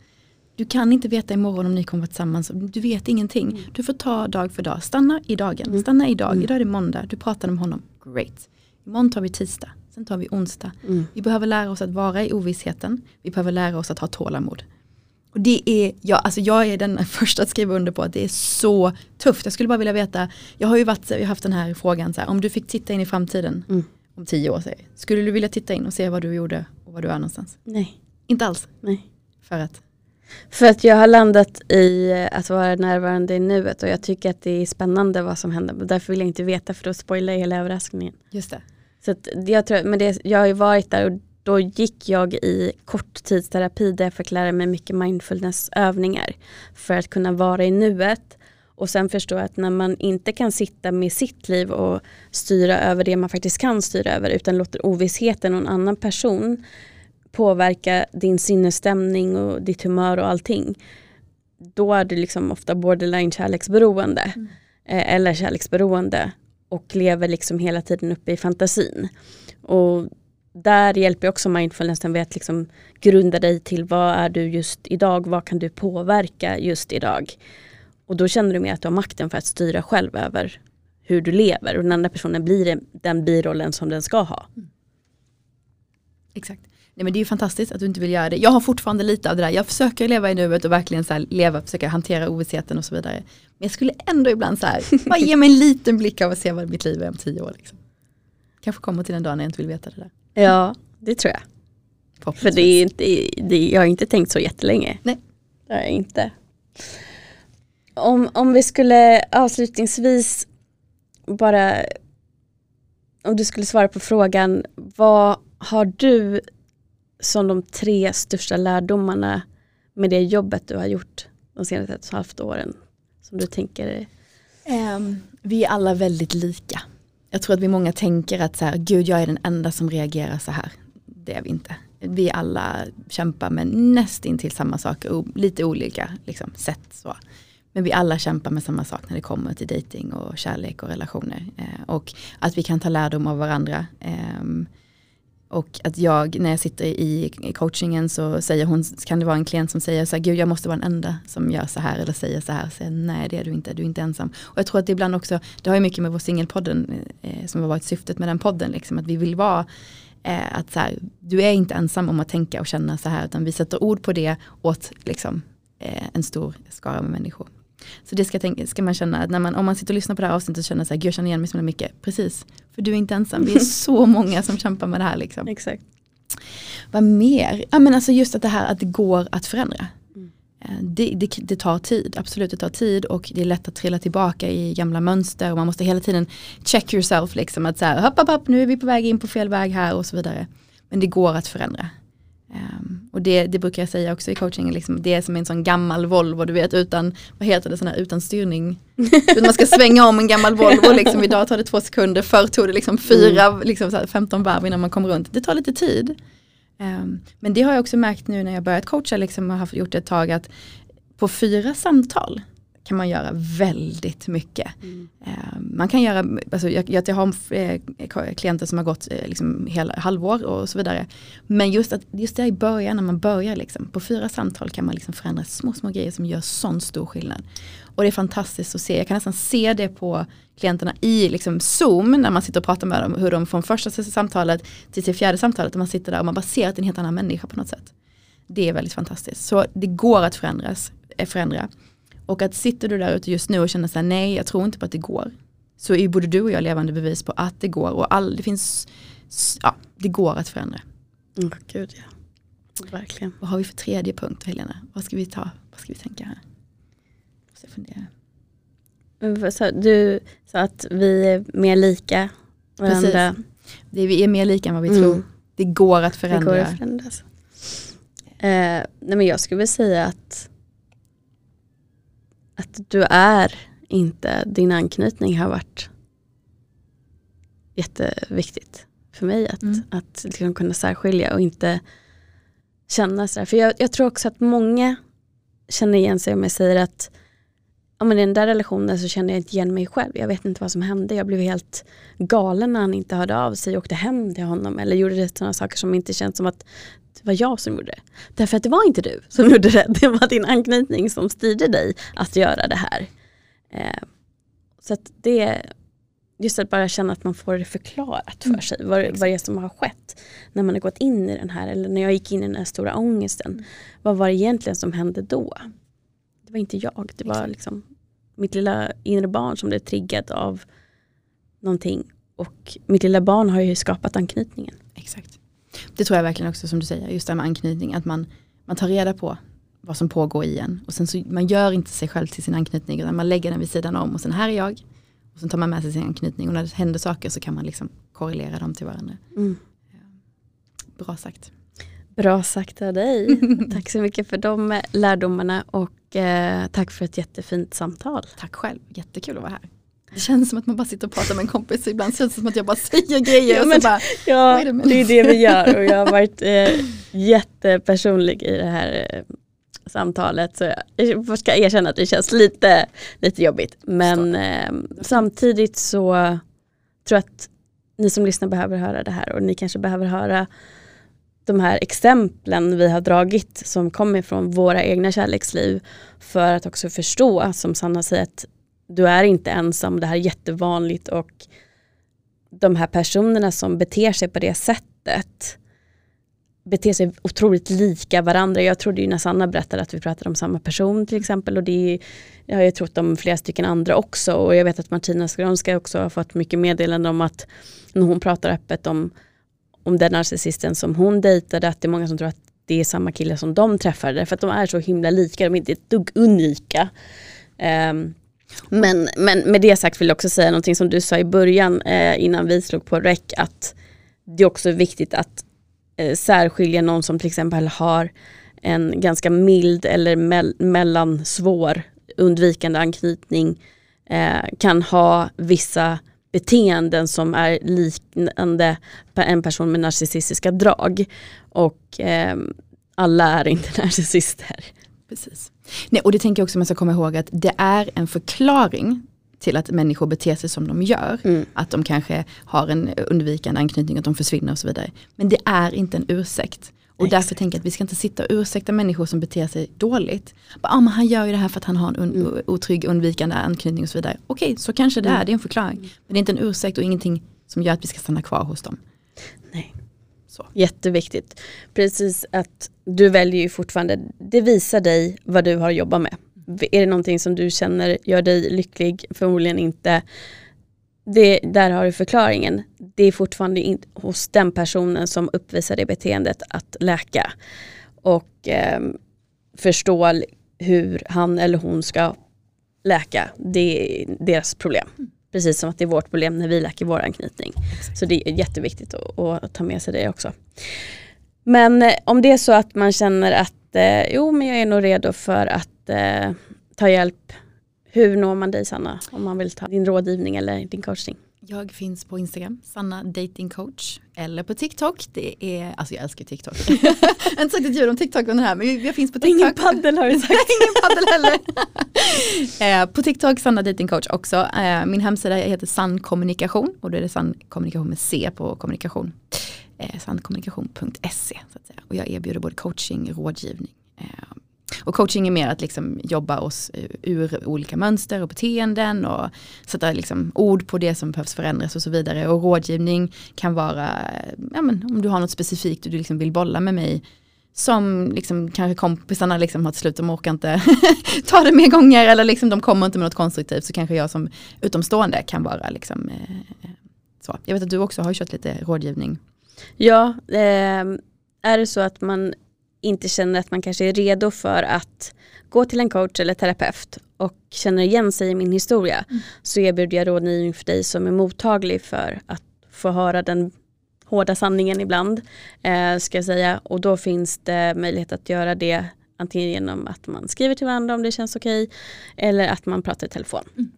Du kan inte veta imorgon om ni kommer vara tillsammans. Du vet ingenting. Mm. Du får ta dag för dag. Stanna i dagen. Mm. Stanna idag. Mm. Idag är det måndag. Du pratade med honom. Great. Imorgon tar vi tisdag. Sen tar vi onsdag. Mm. Vi behöver lära oss att vara i ovissheten. Vi behöver lära oss att ha tålamod. Och det är, ja, alltså jag är den första att skriva under på att det är så tufft. Jag skulle bara vilja veta, jag har ju varit, jag har haft den här frågan, så här, om du fick titta in i framtiden mm. om tio år, säger, skulle du vilja titta in och se vad du gjorde och var du är någonstans? Nej. Inte alls? Nej. För att? För att jag har landat i att vara närvarande i nuet och jag tycker att det är spännande vad som händer. Därför vill jag inte veta för då spoilar jag hela överraskningen. Just det. Så jag, tror, men det, jag har ju varit där och då gick jag i korttidsterapi där jag fick lära mig mycket mindfulnessövningar för att kunna vara i nuet. Och sen förstå att när man inte kan sitta med sitt liv och styra över det man faktiskt kan styra över utan låter ovissheten och en annan person påverka din sinnesstämning och ditt humör och allting. Då är du liksom ofta borderline kärleksberoende. Mm. Eh, eller kärleksberoende och lever liksom hela tiden uppe i fantasin. Och där hjälper också mindfulnessen vid att liksom grunda dig till vad är du just idag, vad kan du påverka just idag. Och då känner du mer att du har makten för att styra själv över hur du lever och den andra personen blir den birollen som den ska ha. Mm. Exakt. Nej, men det är ju fantastiskt att du inte vill göra det. Jag har fortfarande lite av det där. Jag försöker leva i nuet och verkligen så leva, försöka hantera ovissheten och så vidare. Men jag skulle ändå ibland så här, bara ge mig en liten blick av att se vad mitt liv är om tio år. Liksom. Kanske kommer till en dag när jag inte vill veta det där. Ja, det tror jag. För det är inte, det, jag har inte tänkt så jättelänge. Nej. Det har jag inte. Om, om vi skulle avslutningsvis bara, om du skulle svara på frågan, vad har du som de tre största lärdomarna med det jobbet du har gjort de senaste ett och ett halvt åren? Som du tänker? Um, vi är alla väldigt lika jag tror att vi många tänker att så här, gud jag är den enda som reagerar så här. Det är vi inte. Vi alla kämpar med nästintill samma saker lite olika liksom, sätt. Så. Men vi alla kämpar med samma sak när det kommer till dating och kärlek och relationer. Eh, och att vi kan ta lärdom av varandra. Eh, och att jag, när jag sitter i coachingen så säger hon, kan det vara en klient som säger så här, gud jag måste vara den enda som gör så här eller säger så här. Så jag, Nej det är du inte, du är inte ensam. Och jag tror att det ibland också, det har ju mycket med vår singelpodden eh, som har varit syftet med den podden, liksom, att vi vill vara eh, att så här, du är inte ensam om att tänka och känna så här, utan vi sätter ord på det åt liksom, eh, en stor skara med människor. Så det ska, tänka, ska man känna, när man, om man sitter och lyssnar på det här avsnittet och känner så här, gud jag känner igen mig så mycket. Precis, för du är inte ensam, vi är så många som kämpar med det här. Liksom. Exakt. Vad mer? Ja, men alltså just att det här att det går att förändra. Mm. Eh, det, det, det, tar tid, absolut det tar tid och det är lätt att trilla tillbaka i gamla mönster och man måste hela tiden check yourself liksom att så här, hopp, hopp, hopp, nu är vi på väg in på fel väg här och så vidare. Men det går att förändra. Um, och det, det, brukar jag säga också i coachingen, liksom, det är som en sån gammal Volvo, du vet utan, vad heter det, sån här, utan styrning. man ska svänga om en gammal Volvo, liksom, idag tar det två sekunder, förr tog det liksom fyra, mm. liksom, så här, 15 varv innan man kom runt. Det tar lite tid. Um, men det har jag också märkt nu när jag börjat coacha, liksom, och har gjort det ett tag, att på fyra samtal kan man göra väldigt mycket. Mm. Eh, man kan göra, alltså jag, jag har eh, klienter som har gått eh, liksom hela halvår och så vidare. Men just, att, just det i början när man börjar, liksom, på fyra samtal kan man liksom förändra små, små grejer som gör sån stor skillnad. Och det är fantastiskt att se, jag kan nästan se det på klienterna i liksom Zoom när man sitter och pratar med dem, hur de från första samtalet till, till fjärde samtalet, och man sitter där och man bara ser att det är en helt annan människa på något sätt. Det är väldigt fantastiskt. Så det går att förändras, förändra. Och att sitter du där ute just nu och känner så här, nej jag tror inte på att det går. Så är både du och jag levande bevis på att det går och all, det finns, ja det går att förändra. Mm, gud ja. Verkligen. Vad har vi för tredje punkt Helena? Vad ska vi ta? Vad ska vi tänka här? Jag fundera. Så, du sa att vi är mer lika varandra. Precis. Det, vi är mer lika än vad vi mm. tror. Det går att förändra. Det går att förändra. Eh, nej men jag skulle vilja säga att att du är inte, din anknytning har varit jätteviktigt för mig att, mm. att liksom kunna särskilja och inte känna sådär. För jag, jag, tror också att många känner igen sig om jag säger att ja, men i den där relationen så känner jag inte igen mig själv. Jag vet inte vad som hände. Jag blev helt galen när han inte hörde av sig och åkte hem till honom eller gjorde sådana saker som inte känns som att det var jag som gjorde det. Därför att det var inte du som gjorde det. Det var din anknytning som styrde dig att göra det här. Eh, så att det, just att bara känna att man får det förklarat för mm. sig. Vad, vad det är som har skett när man har gått in i den här, eller när jag gick in i den här stora ångesten. Mm. Vad var det egentligen som hände då? Det var inte jag, det var liksom mitt lilla inre barn som blev triggat av någonting. Och mitt lilla barn har ju skapat anknytningen. Exakt. Det tror jag verkligen också som du säger, just det här med anknytning, att man, man tar reda på vad som pågår i en. Och sen så, man gör inte sig själv till sin anknytning, utan man lägger den vid sidan om och sen här är jag. Och sen tar man med sig sin anknytning och när det händer saker så kan man liksom korrelera dem till varandra. Mm. Bra sagt. Bra sagt av dig. tack så mycket för de lärdomarna och eh, tack för ett jättefint samtal. Tack själv, jättekul att vara här. Det känns som att man bara sitter och pratar med en kompis. Ibland känns det som att jag bara säger grejer. Ja, men, bara, ja det är det vi gör och jag har varit eh, jättepersonlig i det här eh, samtalet. Så jag ska erkänna att det känns lite, lite jobbigt. Men eh, samtidigt så tror jag att ni som lyssnar behöver höra det här och ni kanske behöver höra de här exemplen vi har dragit som kommer från våra egna kärleksliv för att också förstå, som Sanna säger, att du är inte ensam, det här är jättevanligt och de här personerna som beter sig på det sättet beter sig otroligt lika varandra. Jag trodde ju när Sanna berättade att vi pratade om samma person till exempel och det jag har jag trott om flera stycken andra också och jag vet att Martina Skronska också har fått mycket meddelande om att när hon pratar öppet om, om den narcissisten som hon dejtade att det är många som tror att det är samma kille som de träffade för att de är så himla lika, de är inte ett dugg unika. Um, men, men med det sagt vill jag också säga någonting som du sa i början eh, innan vi slog på räck att det är också viktigt att eh, särskilja någon som till exempel har en ganska mild eller me mellansvår undvikande anknytning eh, kan ha vissa beteenden som är liknande en person med narcissistiska drag. Och eh, alla är inte narcissister. Precis. Nej, och det tänker jag också man ska komma ihåg att det är en förklaring till att människor beter sig som de gör. Mm. Att de kanske har en undvikande anknytning, att de försvinner och så vidare. Men det är inte en ursäkt. Och Nej, därför tänker jag att vi ska inte sitta och ursäkta människor som beter sig dåligt. Bara, ah, men han gör ju det här för att han har en un Mm. otrygg undvikande anknytning och så vidare. Okej, så kanske det är, Mm. det är en förklaring. Men det är inte en ursäkt och ingenting som gör att vi ska stanna kvar hos dem. Så. Jätteviktigt. Precis att du väljer ju fortfarande, det visar dig vad du har jobbat med. Är det någonting som du känner gör dig lycklig? Förmodligen inte. Det, där har du förklaringen. Det är fortfarande in, hos den personen som uppvisar det beteendet att läka. Och ehm, förstå hur han eller hon ska läka. Det är deras problem. Precis som att det är vårt problem när vi läker vår anknytning. Så det är jätteviktigt att, att ta med sig det också. Men eh, om det är så att man känner att eh, jo men jag är nog redo för att eh, ta hjälp. Hur når man dig Sanna om man vill ta din rådgivning eller din coachning? Jag finns på Instagram, Sanna Dating Coach. Eller på TikTok. Det är, alltså jag älskar TikTok. jag har inte sagt ett ljud om TikTok under det här men jag finns på TikTok. Ingen paddel har du sagt. Ingen paddel heller. eh, på TikTok, Sanna Dating Coach också. Eh, min hemsida heter Sann Kommunikation och då är det Sann Kommunikation med C på kommunikation. Eh, sannkommunikation.se så att säga. Och jag erbjuder både coaching, rådgivning. Eh, och coaching är mer att liksom jobba oss eh, ur olika mönster och beteenden och sätta liksom ord på det som behövs förändras och så vidare. Och rådgivning kan vara, eh, ja men, om du har något specifikt och du liksom vill bolla med mig som liksom kanske kompisarna liksom har till slut, de orkar inte ta det mer gånger eller liksom de kommer inte med något konstruktivt så kanske jag som utomstående kan vara liksom eh, så. Jag vet att du också har kört lite rådgivning. Ja, eh, är det så att man inte känner att man kanske är redo för att gå till en coach eller terapeut och känner igen sig i min historia Mm. så erbjuder jag rådgivning för dig som är mottaglig för att få höra den hårda sanningen ibland. Eh, ska jag säga. Och då finns det möjlighet att göra det antingen genom att man skriver till varandra om det känns okej eller att man pratar i telefon. Mm.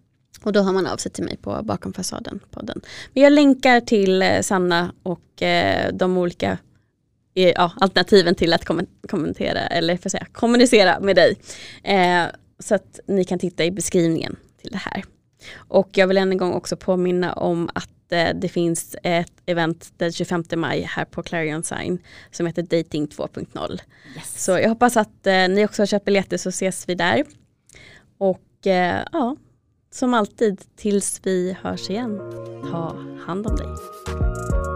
Och då har man av sig till mig på Bakom fasaden podden. Men jag länkar till eh, Sanna och eh, de olika eh, ja, alternativen till att kommen- kommentera eller för att säga, kommunicera med dig. Eh, så att ni kan titta i beskrivningen till det här. Och jag vill än en gång också påminna om att eh, det finns ett event den 25 maj här på Clarion Sign som heter Dating 2.0. Yes. Så jag hoppas att eh, ni också har köpt biljetter så ses vi där. Och eh, ja, som alltid tills vi hörs igen, ta hand om dig.